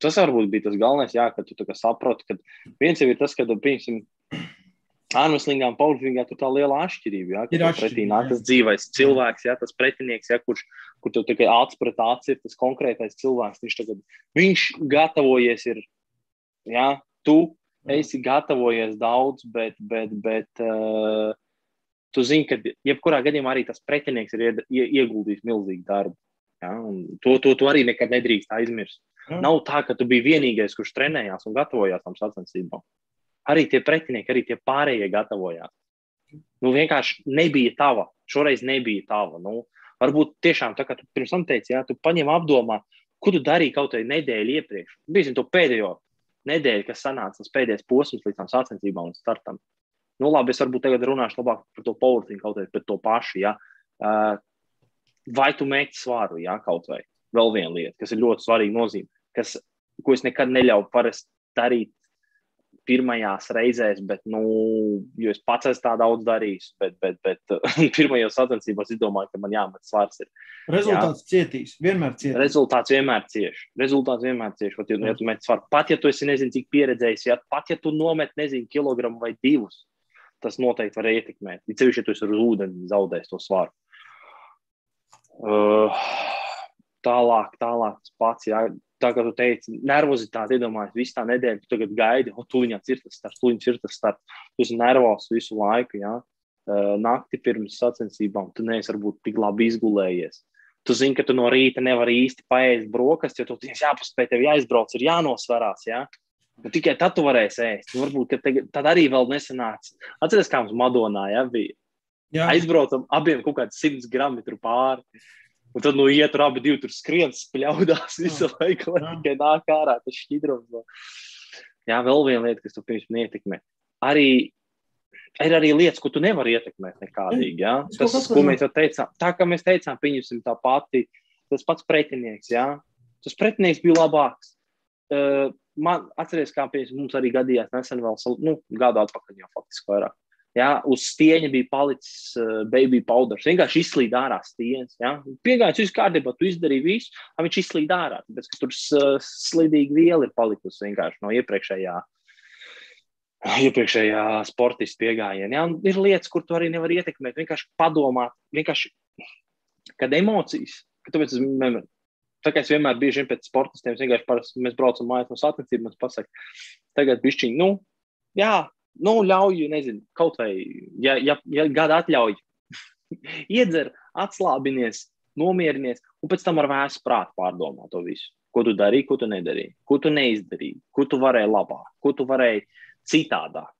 tas varbūt bija tas galvenais, jā, ka tu saproti, ka viens jau ir tas, ka, piemēram, Armslingā un powerliftingā tur tā liela atšķirība. Jā, Ir ir atšķirība, nāk tas dzīvais cilvēks, jā, tas pretinieks, jā, kurš, kur tu tikai acis pret acis ir tas konkrētais cilvēks. Viņš, tagad, viņš gatavojies, ir, jā, tu esi gatavojies daudz, bet, bet, bet uh, tu zini, ka jebkurā gadījumā arī tas pretinieks ir ied- ie- ieguldījis milzīgu darbu. Jā, to, to, to arī nekad nedrīkst aizmirst. Jā. Nav tā, ka tu biji vienīgais, kurš trenējās un gatavojās tam sacensībām. Arī tie pretinieki, arī tie pārējie gatavojās. Nu, vienkārši nebija tava. Šoreiz nebija tava. Nu, varbūt tiešām tā, kā tu pirms tam teici, jā, tu paņem apdomā, ko tu darīji kaut kādā nedēļā iepriekš. Bija to pēdējo nedēļu, kas sanāca tas pēdējais posms līdz tam sacensībām un startam. Nu, labi, es varbūt tagad runāšu labāk par to powerlifting, kaut vai par to pašu. Jā. Vai tu mēģini svaru, jā, kaut vai vēl viena lieta, kas ir ļoti svarīga nozīme, kas, ko es nekad neļauju parasti darīt pirmajās reizēs, bet, nu, jo es pats esmu tā daudz darījis, bet, bet, bet pirmajos sacensībās izdomāju, ka man jāmet svars. Ir. Rezultāts cietīs. Vienmēr cietīs. Rezultāts vienmēr cieši. Rezultāts vienmēr cieši. Pat, ja, ja tu met svaru, pat ja tu esi nezinu, cik pieredzējis, ja pat ja tu nomet nezinu, kilogramu vai divus, tas noteikti var ietekmēt. Ir ceļš, ja tu esi uz ūdeni zaudējis to svaru. Uh, tālāk, tālāk tas pats. Jā. Tā kā tu teici, nervozitāte, iedomājies, visu tā nedēļu, tu tagad gaidi, o, tuliņā ir tas starts, tuliņā ir tas starts. Tu esi nervos visu laiku, jā. Nakti pirms sacensībām tu neesi varbūt tik labi izgulējies. Tu zini, ka tu no rīta nevari īsti paēst brokastis, jo tu tieši jāpaspēj, tev jāizbrauc, ir jānosvarās. Jā. Nu, tikai tad tu varēsi ēst. Nu, varbūt tad arī vēl nesanāca. Atcerieties, kā mums Madonā jā, bija. Jā, Aizbraucam abiem kaut kāds 100 gramu pāri. Un tad, nu, iet abi divi tur skrien, spļaudās visu laiku, lai tikai nāk ārā tas šķidrums. vēl. Jā, vēl viena lieta, kas tu pirms neietekmē. Arī ir arī lietas, ko tu nevari ietekmēt nekādīgi. Kaut Tas, ko mēs jau teicām, tā kā mēs teicām, pieņemsim tā pati, tas pats pretinieks. Jā? Tas pretinieks bija labāks. Uh, man atceries, kā pie mums arī gadījās nesen vēl, nu, gadu atpakaļ jau faktiski vairāk. Jā, uz stieņa bija palicis uh, baby powders. Vienkārši izslīd ārā stieņas. Piegājis viss kārtībā, tu izdarīji visu, un viņš izslīd ārā. Tāpēc, tur uh, slīdīga viela ir palikusi vienkārši no iepriekšējā, iepriekšējā sportista piegājiena. Jā, un ir lietas, kur tu arī nevari ietekmēt. Vienkārši padomāt, vienkārši, kad emocijas, ka tāpēc es vienmēr, tā kā es vienmēr vien pēc sportistiem, vienkārši parasti mēs braucam mājās no sacensībām, man pasaka, tagad bišķiņ, nu, jā, nu, ļauj, nezinu, kaut vai, ja, ja, ja gada atļauj, iedzer, atslābinies, nomierinies, un pēc tam ar vēsu prātu pārdomā to visu. Ko tu darīji, ko tu nedarīji, ko tu neizdarīji, ko tu varēji labāk, ko tu varēji citādāk.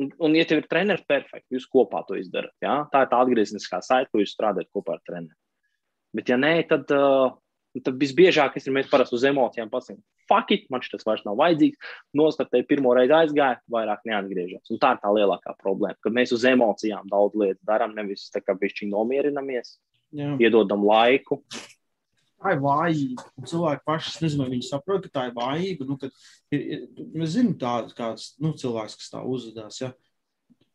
Un, un ja tev ir treneris, perfekti, jūs kopā to izdarat. Ja? Tā ir tā atgriezniskā saite, ko jūs strādājat kopā ar treneru. Bet, ja nē, tad, uh, tad visbiežāk es mēs parasti uz emocijām pasakām, fuck it, man šis vairs nav vajadzīgs. Nostartēju pirmo reizi aizgāju, vairāk neatgriežos. Un tā ir tā lielākā problēma, ka mēs uz emocijām daudz lietas darām, nevis tā kā bišķi nomierinamies, jā. iedodam laiku. tā ir vājība. Un Cilvēki paši, es nezinu, vai viņi saprot, ka tā ir vājība. Nu, ir, ir, mēs zinām, tāds kāds nu, cilvēks, kas tā uzvedās. Ja?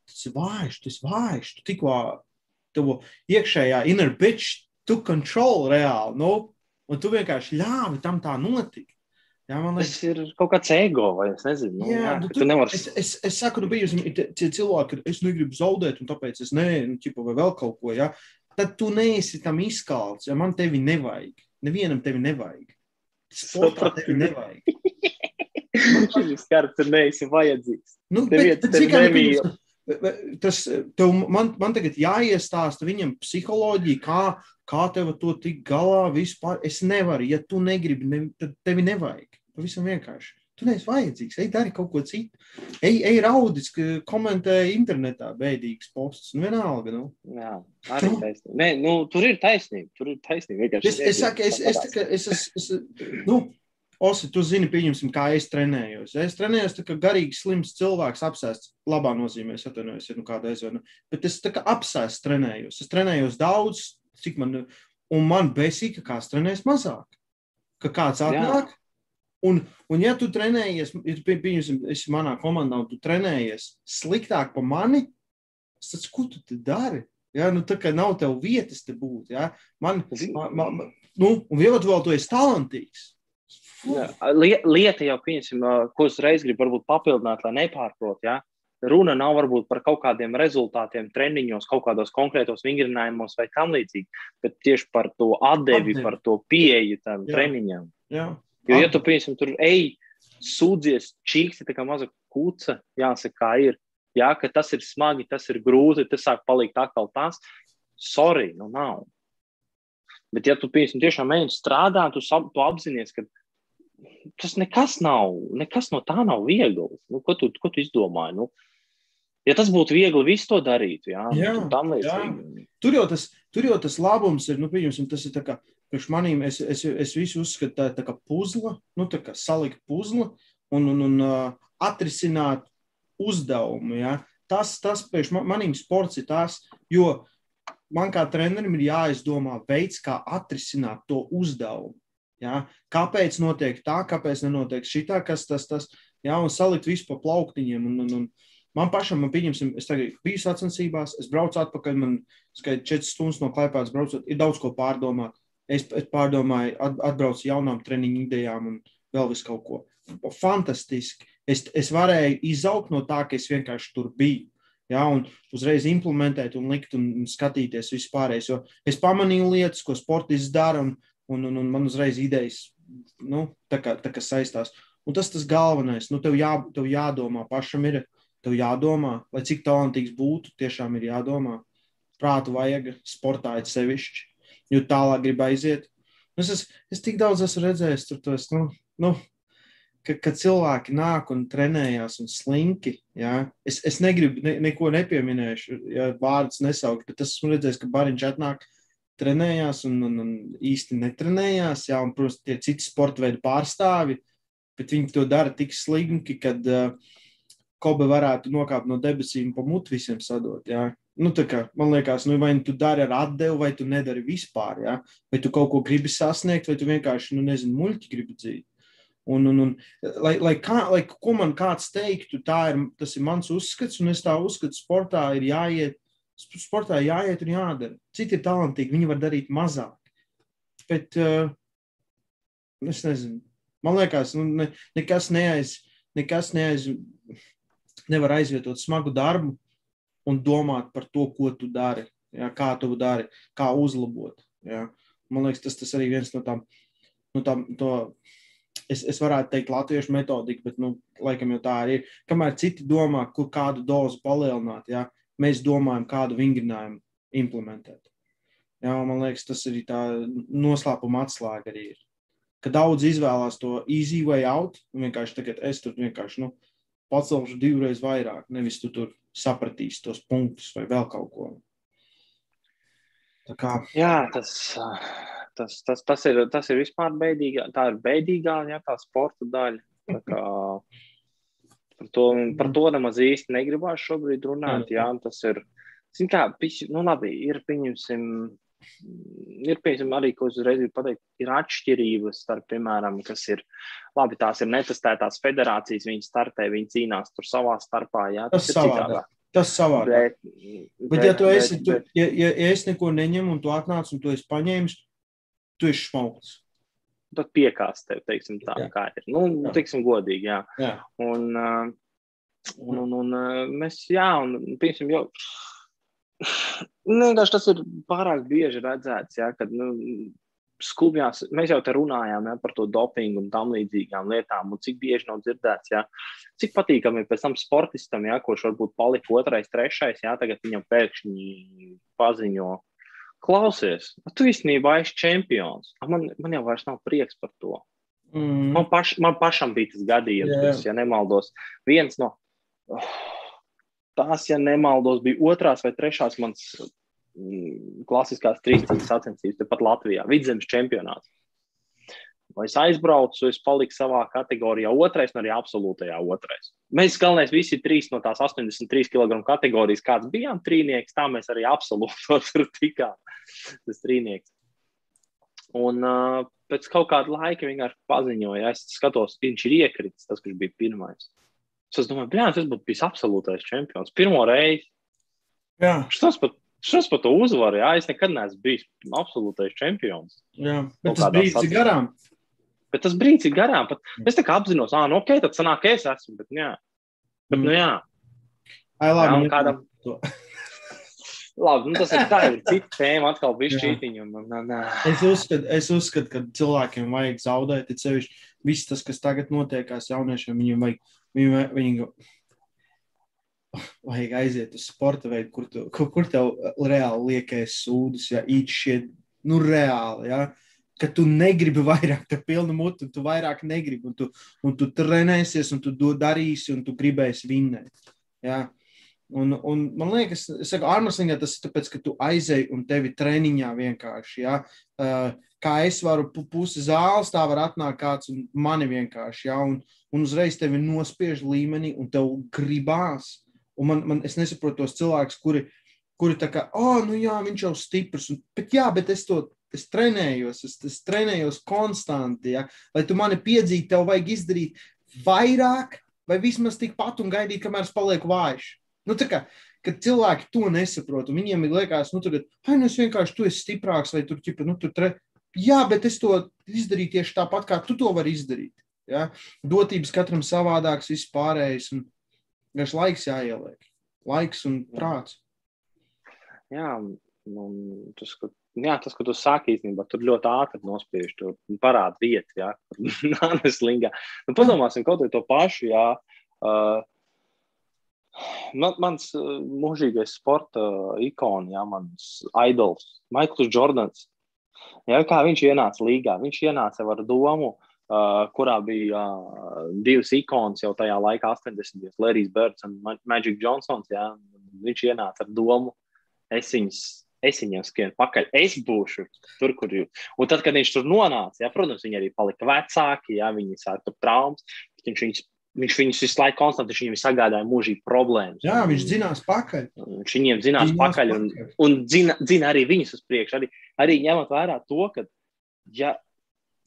Tas ir vājš, tas ir vājš. Tu tikko tev iekšējā inner bitch tu control reāli. Nu, un tu vienkārši ļāvi tam tā notikt. Jā, man Tas liekas, ir kaut kāds ego, vai es nezinu. Nu, Jā, jā, nu, tu- tu nevari es, es, es saku, nu, bijusi tie- cilvēki, ka es negribu zaudēt, un tāpēc es nē, nu, ķipa, vai vēl kaut ko. Ja? Tad tu neesi tam izkalts, ja man tevi nevajag. Nevienam tevi nevajag. Sportā tevi nevajag. Šis karts ir neesi vajadzīgs. Nu, Neviens bet, bet, nu, nemīl. Tas tev, man, man tagad jāiestāsta viņam psiholoģija, kā, kā tev to tikt galā vispār. Es nevaru, ja tu negribi, ne, tad tevi nevajag. Pavisam vienkārši. Tu neesi vajadzīgs, ej, dari kaut ko citu. Ej, ej raudis, komentē internetā bēdīgs posts. Nu, vienalga, nu. Jā, arī taisnība. Nē, nu, tur ir taisnība. Tur ir taisnība. Vienkārši Es, es saku, es, es, kā- es, es, es, nu, Osi, tu zini, pieņemsim, kā es trenējos. Es trenējos tā kā garīgi slims cilvēks, apsēsts, labā nozīmē, atvainojos, ja nu kāda aizvana. Bet es tā kā apsēsts trenējos. Es trenējos daudz, cik man, un man besīk, ka kāds trenējas mazāk. Ka kāds Jā. atnāk, un, un ja tu trenējies, ja tu, pie- pieņemsim, esi manā komandā, un tu trenējies sliktāk par mani, teicu, ko tu te dari? Ja, nu, tā kā nav tev vietas te būt. Ja? Man, man, man, man- nu, un vēl tu vēl tu esi talantīgs. Lieta jau, pieņemsim, ko es reiz gribu varbūt papildināt, lai nepārprot. Ja? runa nav varbūt par kaut kādiem rezultātiem treniņos, kaut kādos konkrētos vingrinājumos vai tam līdzīgi, bet tieši par to atdevi, Atdevi. par to pieeju tam Jā. treniņam. Jā. Jo, ja tu, piemēram, tur ej, sūdzies, čīksti, tā kā maza kūca, jāsaka, kā ir. Jā, ka tas ir smagi, tas ir grūti, tas sāk palikt atkal tās. Sorry, nu nav. Bet, ja tu, piemēram, tiešām mēģini strādāt, tu, sap- tu apzinājies, ka tas nekas nav, nekas no tā nav viegli. Nu, ko, tu, ko tu izdomāji? Nu, ja tas būtu viegli, visu to darītu, jā, Jā, nu, tam līdzīgi. Tur jau tas, tur jau tas labums ir, nu, tas ir kā priekš manīm, es, es, es visu uzskatu tā, tā kā puzla, nu, tā kā salikt puzla un, un, un uh, atrisināt uzdevumu, ja. Tas, tas priekš ma- manīm sports ir tas, jo man kā trenerim ir jāizdomā veids, kā atrisināt to uzdevumu. Ja? Kāpēc notiek tā, kāpēc nenotiek šitā, kas tas, tas, ja? un salikt visu pa plauktiņiem. Un, un, un man pašam, man pieņemsim, es tagad biju sacensībās, es braucu atpakaļ, man skaidrs, 4 stundas no klipās braucot, ir daudz ko pārdomāt. Es, es pārdomāju, at, atbraucu jaunām treniņu idejām un vēl visu kaut ko. Fantastiski. Es, es varēju izaugt no tā, ka es vienkārši tur biju. Ja, un uzreiz implementēt, un likt un, skatīties vispārējais. Jo es pamanīju lietas, ko sportists dara, un, un, un, un man uzreiz idejas nu, tā kā, tā kā saistās. Un tas tas galvenais. Nu, tev, jā, tev jādomā, pašam ir. Tev jādomā, lai cik talantīgs būtu, tiešām ir jādomā. Prātu vajag, sportā ir sevišķi, jo tālāk grib aiziet. Nu, Es, es, es tik daudz esmu redzējis, tur tos, nu, nu, ka, ka cilvēki nāk un trenējās un slinki. Ja? Es, es negribu ne, neko nepieminēšu, ja vārdus nesaukt, bet es esmu redzējis, ka bariņš atnāk, trenējās un, un, un īsti netrenējās. Ja? Un, protams, tie citi sporta veidi pārstāvi, bet viņi to dara tik slinki, kad uh, Kobe varētu nokāpt no debesīm un pa mutu visiem sadot. Ja? Nu, kā, man liekas, nu, vai tu dari ar atdevu, vai tu nedari vispār. Ja? Vai tu kaut ko gribi sasniegt, vai tu vienkārši, nu, nezinu, muļķi gribi dzīvot. Un, un, un, lai, lai, kā, lai ko man kāds teiktu, ir, tas ir mans uzskats, un es tā uzskatu, sportā ir jāiet, sportā ir jāiet un jādara. Citi ir talantīgi, viņi var darīt mazāk. Bet uh, es nezinu, man liekas, nu, ne, nekas neaiz, nekas neaiz, nevar aizvietot smagu darbu un domāt par to, ko tu dari, ja, kā tu dari, kā uzlabot. Ja. Man liekas, tas, tas arī viens no tām, no tām to, es, es varētu teikt, latviešu metodika, bet, nu, laikam jau tā arī ir. Kamēr citi domā, kur kādu dozu palielināt, ja, mēs domājam, kādu vingrinājumu implementēt. Ja, man liekas, tas arī tā noslēpuma atslēga arī ir. Ka daudz izvēlās to easy way out, un vienkārši tagad es tur vienkārši, nu, pacelšu divreiz vairāk, nevis tu tur sapratīsi tos punktus vai vēl kaut ko. Tā kā, Jā, tas, tas, tas, tas, ir, tas ir vispār beidīgā. Tā ir beidīgā, ja tā sporta daļa. Tā kā, par, to, par to nemaz īsti negribās šobrīd runāt. Jā, tas ir. Zin kā, piši, nu labi, ir pieņemsim, ir pieņemsim arī, ko es uzreiz gribu pateikt, ir atšķirības starp, piemēram, kas ir, labi, tās ir netestētās federācijas, viņi startē, viņi cīnās tur savā starpā, jā, Tas ir savādāk. citādāk. tas savādāk. Bet, Bet, ja tu esi, tu, ja, ja, ja es neko neņemu un tu atnāc un tu esi paņēmis, tu esi šmauks. tad piekāst tev, teiksim, tā Jā. kā ir. Nu, Jā. teiksim, godīgi, jā. Jā. Un, un, un, un mēs, jā, un, piemēram, jau. Vienkārši tas ir pārāk bieži redzēts, ja, kad nu, skubjās, mēs jau te runājām ja, par to dopingu un tam līdzīgām lietām, un cik bieži nav dzirdēts, ja, cik patīkami ir pēc tam sportistam, ja, kurš varbūt palika otrais, trešais, ja, tagad viņam pēkšņi paziņo, klausies, tu īstenībā esi čempions. A, Man, man jau vairs nav prieks par to. Mm. Man, paš, man pašam bija tas gadījums, Jā. kas, ja nemaldos, viens no oh, tās, ja nemaldos, bija otrās vai trešās mans mm, klasiskās trīscīņas sacensības, tepat Latvijā, vidzemes čempionāts. Vai es aizbraucu, es paliku savā kategorijā, otrais, un arī absolūtajā otrais. Mēs galvenais visi trīs no tās 83 kg kategorijas, kāds bijām trīnieks, tā mēs arī absolūti tur tikām. Tas trīnieks. Un uh, pēc kaut kāda laika vienkārši paziņoja, es skatos, viņš ir iekritis, tas, kurš bija pirmais. Es domāju, bļā, tas būtu bijis absolūtais čempions. Pirmo reizi. Jā, Šis pat, šis pat uzvaru, jā, es nekad neesmu bijis absolūtais čempions. jā. Bet tas ir sacensībā. garām. Bet tas brīdis ir garām. Pat, es tā kā apzinos, ah, nu, ok, tad sanāk, es esmu. Bet, jā. bet Mm. nu, jā. Ai, Jā, labi, un kādam-. Labi, nu tas ir tā, ir cita tēma, atkal bija šķītiņa. Es uzskatu, es uzskatu, ka cilvēkiem vajag zaudēt, it sevišķi viss tas, kas tagad notiekās jauniešiem, viņiem vajag, viņiem, viņiem vajag aiziet uz sporta veidu, kur, tu, kur, kur tev reāli liekas sūdzes, ja īt šie, nu reāli, ja, ka tu negribi vairāk, te pilna mutu, un tu vairāk negribi, un tu, un tu trenēsies, un tu darīsi, un tu gribēsi vinnēt, ja. Un, un man liekas, saku, armslingā tas ir tāpēc, ka tu aizēji un tevi treniņā vienkārši, ja, uh, kā es varu pu- pusi zāles, tā var atnākt kāds un mani vienkārši, ja, un, un uzreiz tevi nospiež līmenī un tev gribās. Un man, man, es nesaprotu tos cilvēkus, kuri, kuri tā kā, oh, nu jā, viņš jau stiprs, un, bet jā, bet es to, es trenējos, es, es trenējos konstanti, ja, lai tu mani piedzītu, tev vajag izdarīt vairāk vai vismaz tikpat un gaidīt, kamēr es palieku vājš. Nu, kā, kad cilvēki to nesaprot, viņiem ir liekas, nu, tagad, ai, nu, es vienkārši tu esi stiprāks, vai tur, ķipa, nu, tur tre... Jā, bet es to izdarīju tieši tāpat, kā tu to vari izdarīt. Ja? Dotības katram savādāks, viss pārējais, un vienkārši laiks jāieliek. Laiks un prāts. jā, un tas, ka, jā, tas, ko tu sāki īstenībā, tur ļoti ātri nospiež, tur parāda vietu, jā, nānes lingā. Nu, padomāsim kaut vai to pašu, jā. Uh, Man, mans uh, mūžīgais sporta ikons, jā, mans idols, Maikls Jordans. Jā, kā viņš ienāca līgā? Viņš ienāca ar domu, uh, kurā bija uh, divas ikonas jau tajā laikā, 80. gados, Lērijs Birds un Ma- Magic Johnsons. Jā. Viņš ienāca ar domu, es, viņus, es viņiem skrienu pakaļ, es būšu tur, kur jūs. Un tad, kad viņš tur nonāca, jā, protams, viņi arī palika vecāki, jā, viņi sāka traumas. Viņš, viņus, viņš viņus visu laiku konstanti viņš viņiem sagādāja mūžīgi problēmas. Jā, viņš zinās pakaļ. Viņš viņiem zinās Zinās pakaļ un, pakaļ. un dzina, dzina arī viņus uz priekšu. Arī, arī ņemot vērā to, ka, ja,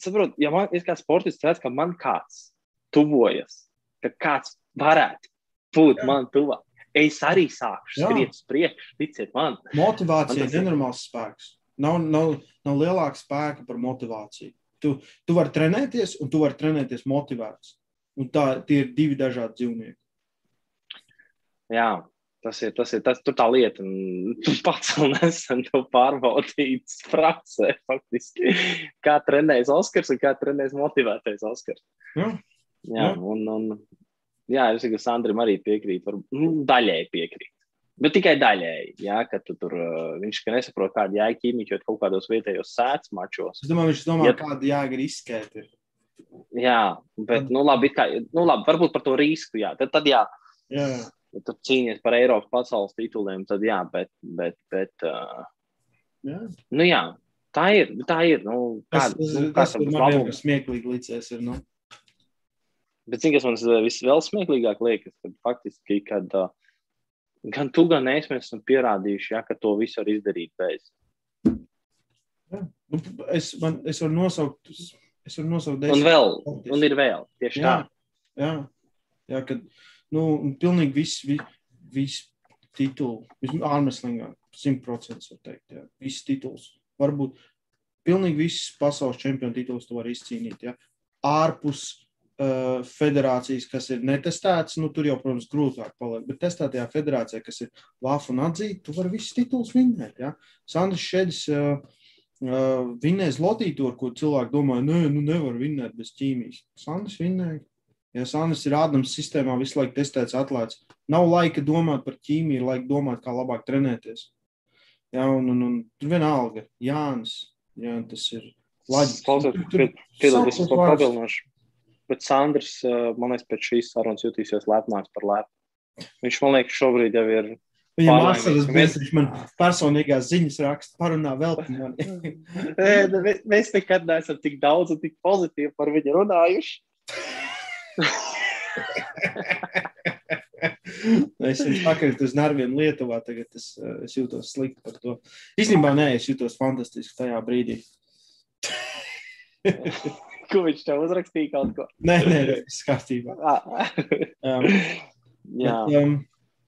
saprot, ja man ir kāds sportists, redz, ka man kāds tuvojas, ka kāds varētu būt Jā. man tuvāk, es arī sākšu Jā. skriet uz priekšu, ticiet man. Motivācija Man ir tas ir- nenormāls spēks. Nav, nav, nav lielāka spēka par motivāciju. Tu, tu vari trenēties, un tu vari trenēties motivēts. Un tā tie ir divi dažādi dzīvnieki. Jā, tas ir tas, ir, tas tur tā lieta. Tu pats nesen to pārbaudīji praksē, faktiski. Kā trenējas Oskars un kā trenējas motivētais Oskars. Jā. Jā, Jā. un, un jā, es domāju, ka Sandram arī piekrīt, var, nu, daļēji piekrīt. Bet tikai daļēji, jā, ka tu tur viņš ka nesaprot, kāda jēga ķīmijot kaut kādos vietējos sēdes mačos. Es domāju, viņš domā, Ja- kāda jēga ir izskēta. Jā, bet, nu, labi, kā, nu, labi, varbūt par to risku, jā. Tad, tad jā, Jā, jā. ja tu cīnies par Eiropas pasaules tituliem, tad jā, bet, bet, bet uh, jā. nu, jā, tā ir, tā ir, nu, Tas, kāda, tas, nu, tas tam man vienkārši smieklīgi līdzies. Ir, nu. Bet, zini, kas man vēl smieklīgāk liekas, kad faktiski, kad uh, gan tu, gan es esam pierādījuši, ja, ka to visu var izdarīt bez. Nu, es, man, es varu nosaukt, es varu nosaukt Un desmit. vēl, Paldies. un ir vēl, tieši tā. Jā, jā, jā kad nu, un pilnīgi viss vi, vis tituli, vismaz ārmeslīgā, simtprocentīgi var teikt, jā, viss tituls. Varbūt pilnīgi viss pasaules čempionu tituls tu vari izcīnīt, jā. Ārpus uh, federācijas, kas ir netestēts, nu tur jau, protams, grūtāk paliek, bet testētajā federācijā, kas ir LAF un atzīta, tu vari visus titulus vinnēt, jā. Sandrs Šedis uh, uh, vinnēs lotīturu, ko cilvēki domā, nē, nu nevar vinnēt bez ķīmijas. Sandrs vinnēja. Ja Sandrs ir Ādams sistēmā, visu laiku testēts, atlaists. Nav laika domāt par ķīmiju, ir laika domāt, kā labāk trenēties. Jā, un, un, un tur vienalga, Jānis, jā, tas ir laģiski. Klausies, Tur- tur Piedod, es sauklis to vairs- pavilnošu. Bet Sandrs, uh, man liekas, pēc šīs sarunas jutīsies lepnāks par lepu. Viņš, man liekas, šobrīd jau ir. Viņam asaras bez, viņš man personīgās ziņas raksta, parunā vēl par mani. Nu, mēs- nekad neesam tik daudz un tik pozitīvi par viņu runājuši. es viņam pakaļ uz narviem Lietuvā, tagad es, eh, es jūtos slikti par to. Īstenībā nē, es jūtos fantastiski tajā brīdī. Ko viņš tev uzrakstīja kaut ko? Nē, nē, viss kārtībā. Ah. Um, Jā, Bet, um,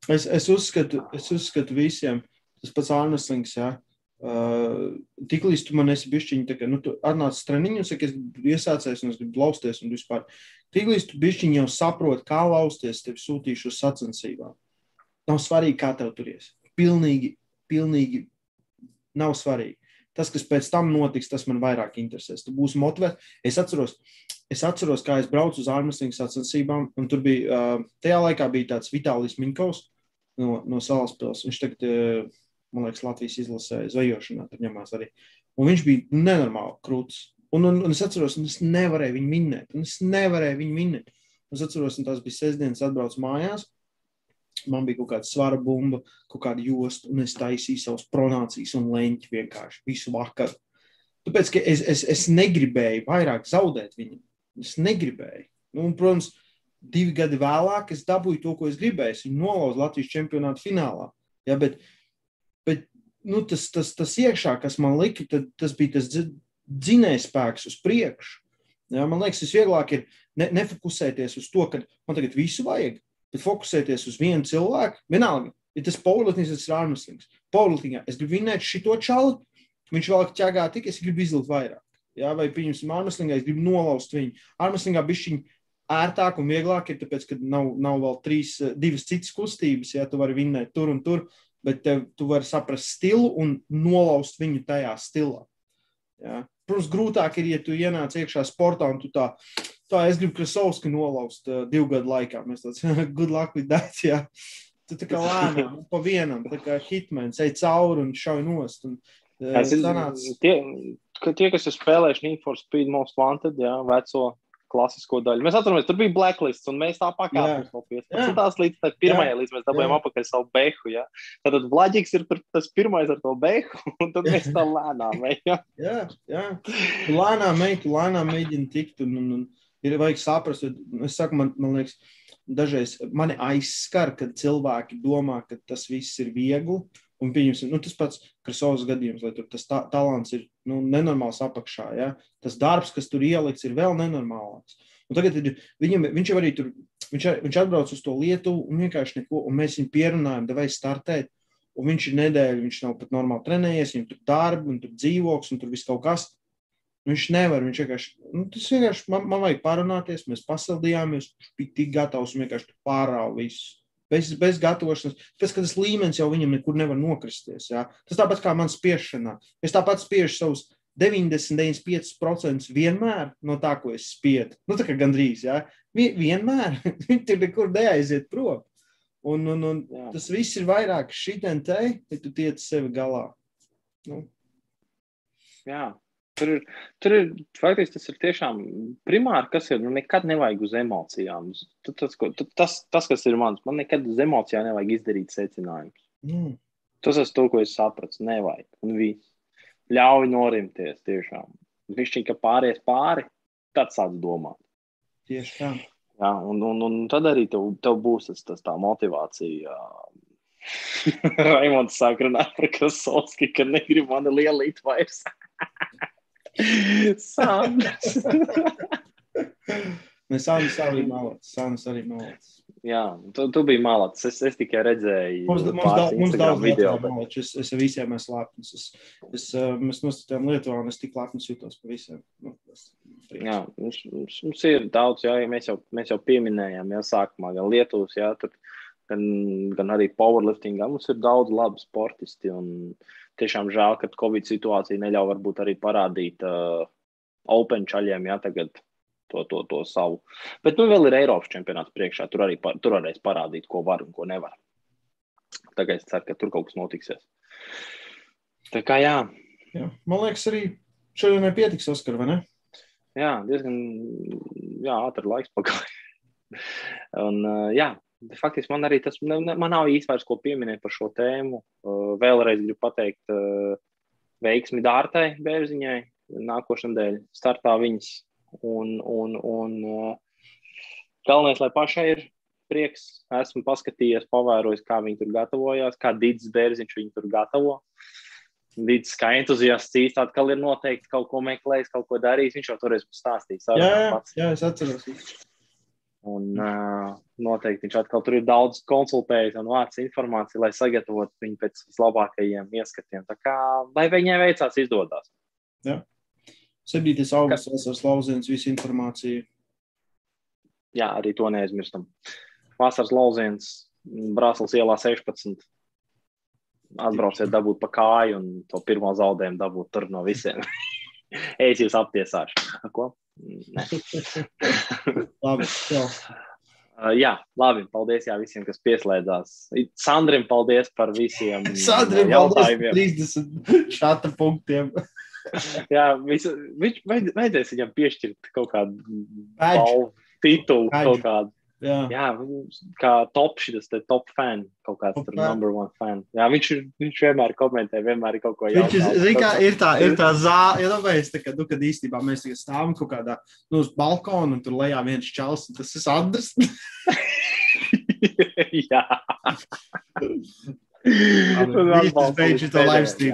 es, es, uzskatu, es uzskatu visiem, tas pats Arneslings, jā. Uh, Tiklīdz tu man esi bišķiņi, tā kā, nu, tu atnāc treniņu, saka, es gribu iesācējis un es gribu lausties un vispār. Tiklīdz tu bišķiņi jau saproti, kā lausties, tevi sūtīšu uz sacensībām. Nav svarīgi, kā tev turies. Pilnīgi, pilnīgi nav svarīgi. Tas, kas pēc tam notiks, tas man vairāk interesēs. Tu būsi motivēts. Es atceros, es atceros, kā es braucu uz ārmeslīgas sacensībām, un tur bija, tajā laikā bija tāds Vitālijs Minkovs no, no Salaspils. Viņš tagad, man liekas, Latvijas izlasē zvejošanā tur ņemās arī. Un viņš bija nenormāli krūts. Un, un, un es atceros, un es nevarēju viņu minēt. Un es nevarēju viņu minēt. Es atceros, un tas bija sestdienas atbrauc mājās. Man bija kaut kāda svara bumba, kaut kāda josta, un es taisīju savus pronācijas un leņķi vienkārši visu vakaru. Tāpēc, es, es, es negribēju vairāk zaudēt viņu. Es negribēju. Nu, un, protams, divi gadi vēlāk es dabūju to, ko es gribēju. Es viņu nolauzu Latvijas čempionāta finālā. Ja, bet bet nu, tas, tas, tas iekšā, kas man lika, tad, tas bija tas dzinējspēks uz priekšu. Ja, man liekas, tas vieglāk ir ne, nefokusēties uz to, ka man tagad visu vajag bet fokusēties uz vienu cilvēku. Vienalga, ja tas tas ir ārmeslings. Powerliftingā es gribu vinēt šito čalu, viņš vēl ķēgā tik, es gribu izlikt vairāk. Jā, vai, pieņemsim, ārmeslingā es gribu nolaust viņu. Ārmeslingā bišķiņi ērtāk un vieglāk ir, tāpēc, ka nav, nav vēl trīs, divas citas kustības, ja tu vari vinēt tur un tur, bet tev, tu vari saprast stilu un nolaust viņu tajā stilā. Ja? Protams, grūtāk ir, ja tu ienāc iekšā sportā un tu tā, tā es gribu Krasovski nolaust uh, divu gadu laikā. Mēs tāds, good luck with that, jā. Tu tā kā lēnām, pa vienam, tā kā hitmens, ej cauri un šauj nost. Un, uh, es, sanāc... tie, tie, kas ir spēlējuši Need for Speed Most Wanted, jā, veco klasisko daļu. Mēs atceramies, tur bija blacklist, un mēs tā pakāpēmies no 15. līdz pirmajai, līdz mēs dabūjām apakaļ savu behu. Ja? Tad Vlaģiks ir tas pirmais ar to behu, un tad mēs tā lēnām ejam. jā, jā. Lēnām ej, tu lēnām mēģini tikt, un, un, un ir vajag saprast, es saku, man, man liekas, dažreiz mani aizskar, kad cilvēki domā, ka tas viss ir viegli, Un pieņemsim, nu, tas pats Krasovas gadījums, tur tas ta talants ir nu, nenormāls apakšā. Ja? Tas darbs, kas tur ielikts, ir vēl nenormālāks. Un tagad ir, viņam, viņš jau arī tur, viņš, viņš atbrauc uz to Lietuvu un vienkārši neko, un mēs viņu pierunājam, vai startēt. Un viņš ir nedēļa, viņš nav pat normāli trenējies, viņam tur darbi, un tur dzīvoks, un tur viss kaut kas. Viņš nevar, viņš vienkārši, nu, tas vienkārši, man, man vajag parunāties, mēs pasildījāmies, viņš bija tik gatavs un vienkārši pārāva visu bez, bez gatavošanas. Tas, tas līmenis jau viņam nekur nevar nokristies. Jā. Tas tāpat kā man spiešanā. Es tāpat spiežu savus 90-95% vienmēr no tā, ko es spiedu. Nu, tā kā gandrīz, jā. Vienmēr. Viņi tur nekur neaiziet prom. Un, un, un jā. tas viss ir vairāk šitien te, ja tu tiec sevi galā. Nu. Jā, Tur ir, tur ir faktiski tas ir tiešām primāri, kas ir. Nu, nekad nevajag uz emocijām. Tas, tas, tas, kas ir mans, man nekad uz emocijām nevajag izdarīt secinājumus. Mm. Tas ir to, ko es sapratu. Nevajag. Un viss. Ļauj norimties tiešām. Viņš tikai pāries pāri, tad sāc domāt. Tieši tā. Jā, un, un, un tad arī tev, tev būs tas, tas tā motivācija. Raimons sāk runāt par Krasovski, ka negrib mani lielīt vairs. Sānis. Nē, Sānis arī malāts. Sānis arī malāts. Jā, tu, tu biji malāts. Es, es tikai redzēju. Mums, mums, da, mums daudz video. Bet... Es, es ar visiem esmu lepns. Es, es, uh, mēs nostatījām Lietuvā un es tik lepns jūtos pa visiem. Nu, jā, mums, mums, mums ir daudz, jā, mēs jau, mēs jau pieminējām, jā, sākumā gan Lietuvas, jā, tur, gan, gan arī powerliftingā. Mums ir daudz labi sportisti tiešām žēl, ka Covid situācija neļauj varbūt arī parādīt uh, Open čaļiem, ja tagad to, to, to savu. Bet nu vēl ir Eiropas čempionāts priekšā, tur arī par, tur varēs parādīt, ko var un ko nevar. Tagad es ceru, ka tur kaut kas notiksies. Tā kā jā. jā. Man liekas, arī šodien nepietiks Oskar, vai ne? Jā, diezgan jā, ātri laiks pagāja. un uh, jā, faktiski man arī tas, man nav īsti vairs ko pieminēt par šo tēmu. Uh, vēlreiz gribu pateikt uh, veiksmi Dārtai Bērziņai. Nākošais nedēļa startā viņas. Un, un, un uh, galvenais, lai pašai ir prieks. Esmu paskatījies, pavērojis, kā viņi tur gatavojās, kā Dīdis Bērziņš viņu tur gatavo. Dīdis kā entuziasts īsti atkal ir noteikti kaut ko meklējis, kaut ko darījis. Viņš jau toreiz stāstījis. Jā, jā, jā, es atceros. Un uh, noteikti viņš atkal tur ir daudz konsultējis un vācis informāciju, lai sagatavotu viņu pēc vislabākajiem ieskatiem. Tā kā, lai viņai veicās, izdodas. Jā. 7. augusts, vasaras lauciens, visa informācija. Jā, arī to neaizmirstam. Vasaras lauciens Brāzlas ielā 16. Atbrauciet, dabūt pa kāju un to pirmo zaudējumu dabūt tur no visiem. es jūs aptiesāšu. Ko? Labi. Uh, jā, labi. Paldies jā, visiem, kas pieslēdzās. Sandrim, paldies par visiem Sandrim, jautājumiem. 30 šāda punktiem. jā, visu, viņš vajad- vajadzēs viņam piešķirt kaut kādu balvu, titulu, Badge. kaut kādu. Jā, Jā, kā top šis te top fan, kaut kāds Top tur fan. number one fan. Jā, viņš, viņš vienmēr komentē, vienmēr ir kaut ko Viņš jaunu. zin, kā, ir tā, ir tā zāle, ja domājies, tā, ka, nu, kad īstenībā mēs stāvam kaut kādā, nu, uz balkona un tur lejā viens čels, un tas ir Andrs. Jā. Un Viss atbalsta beidz pēdējiem. stream.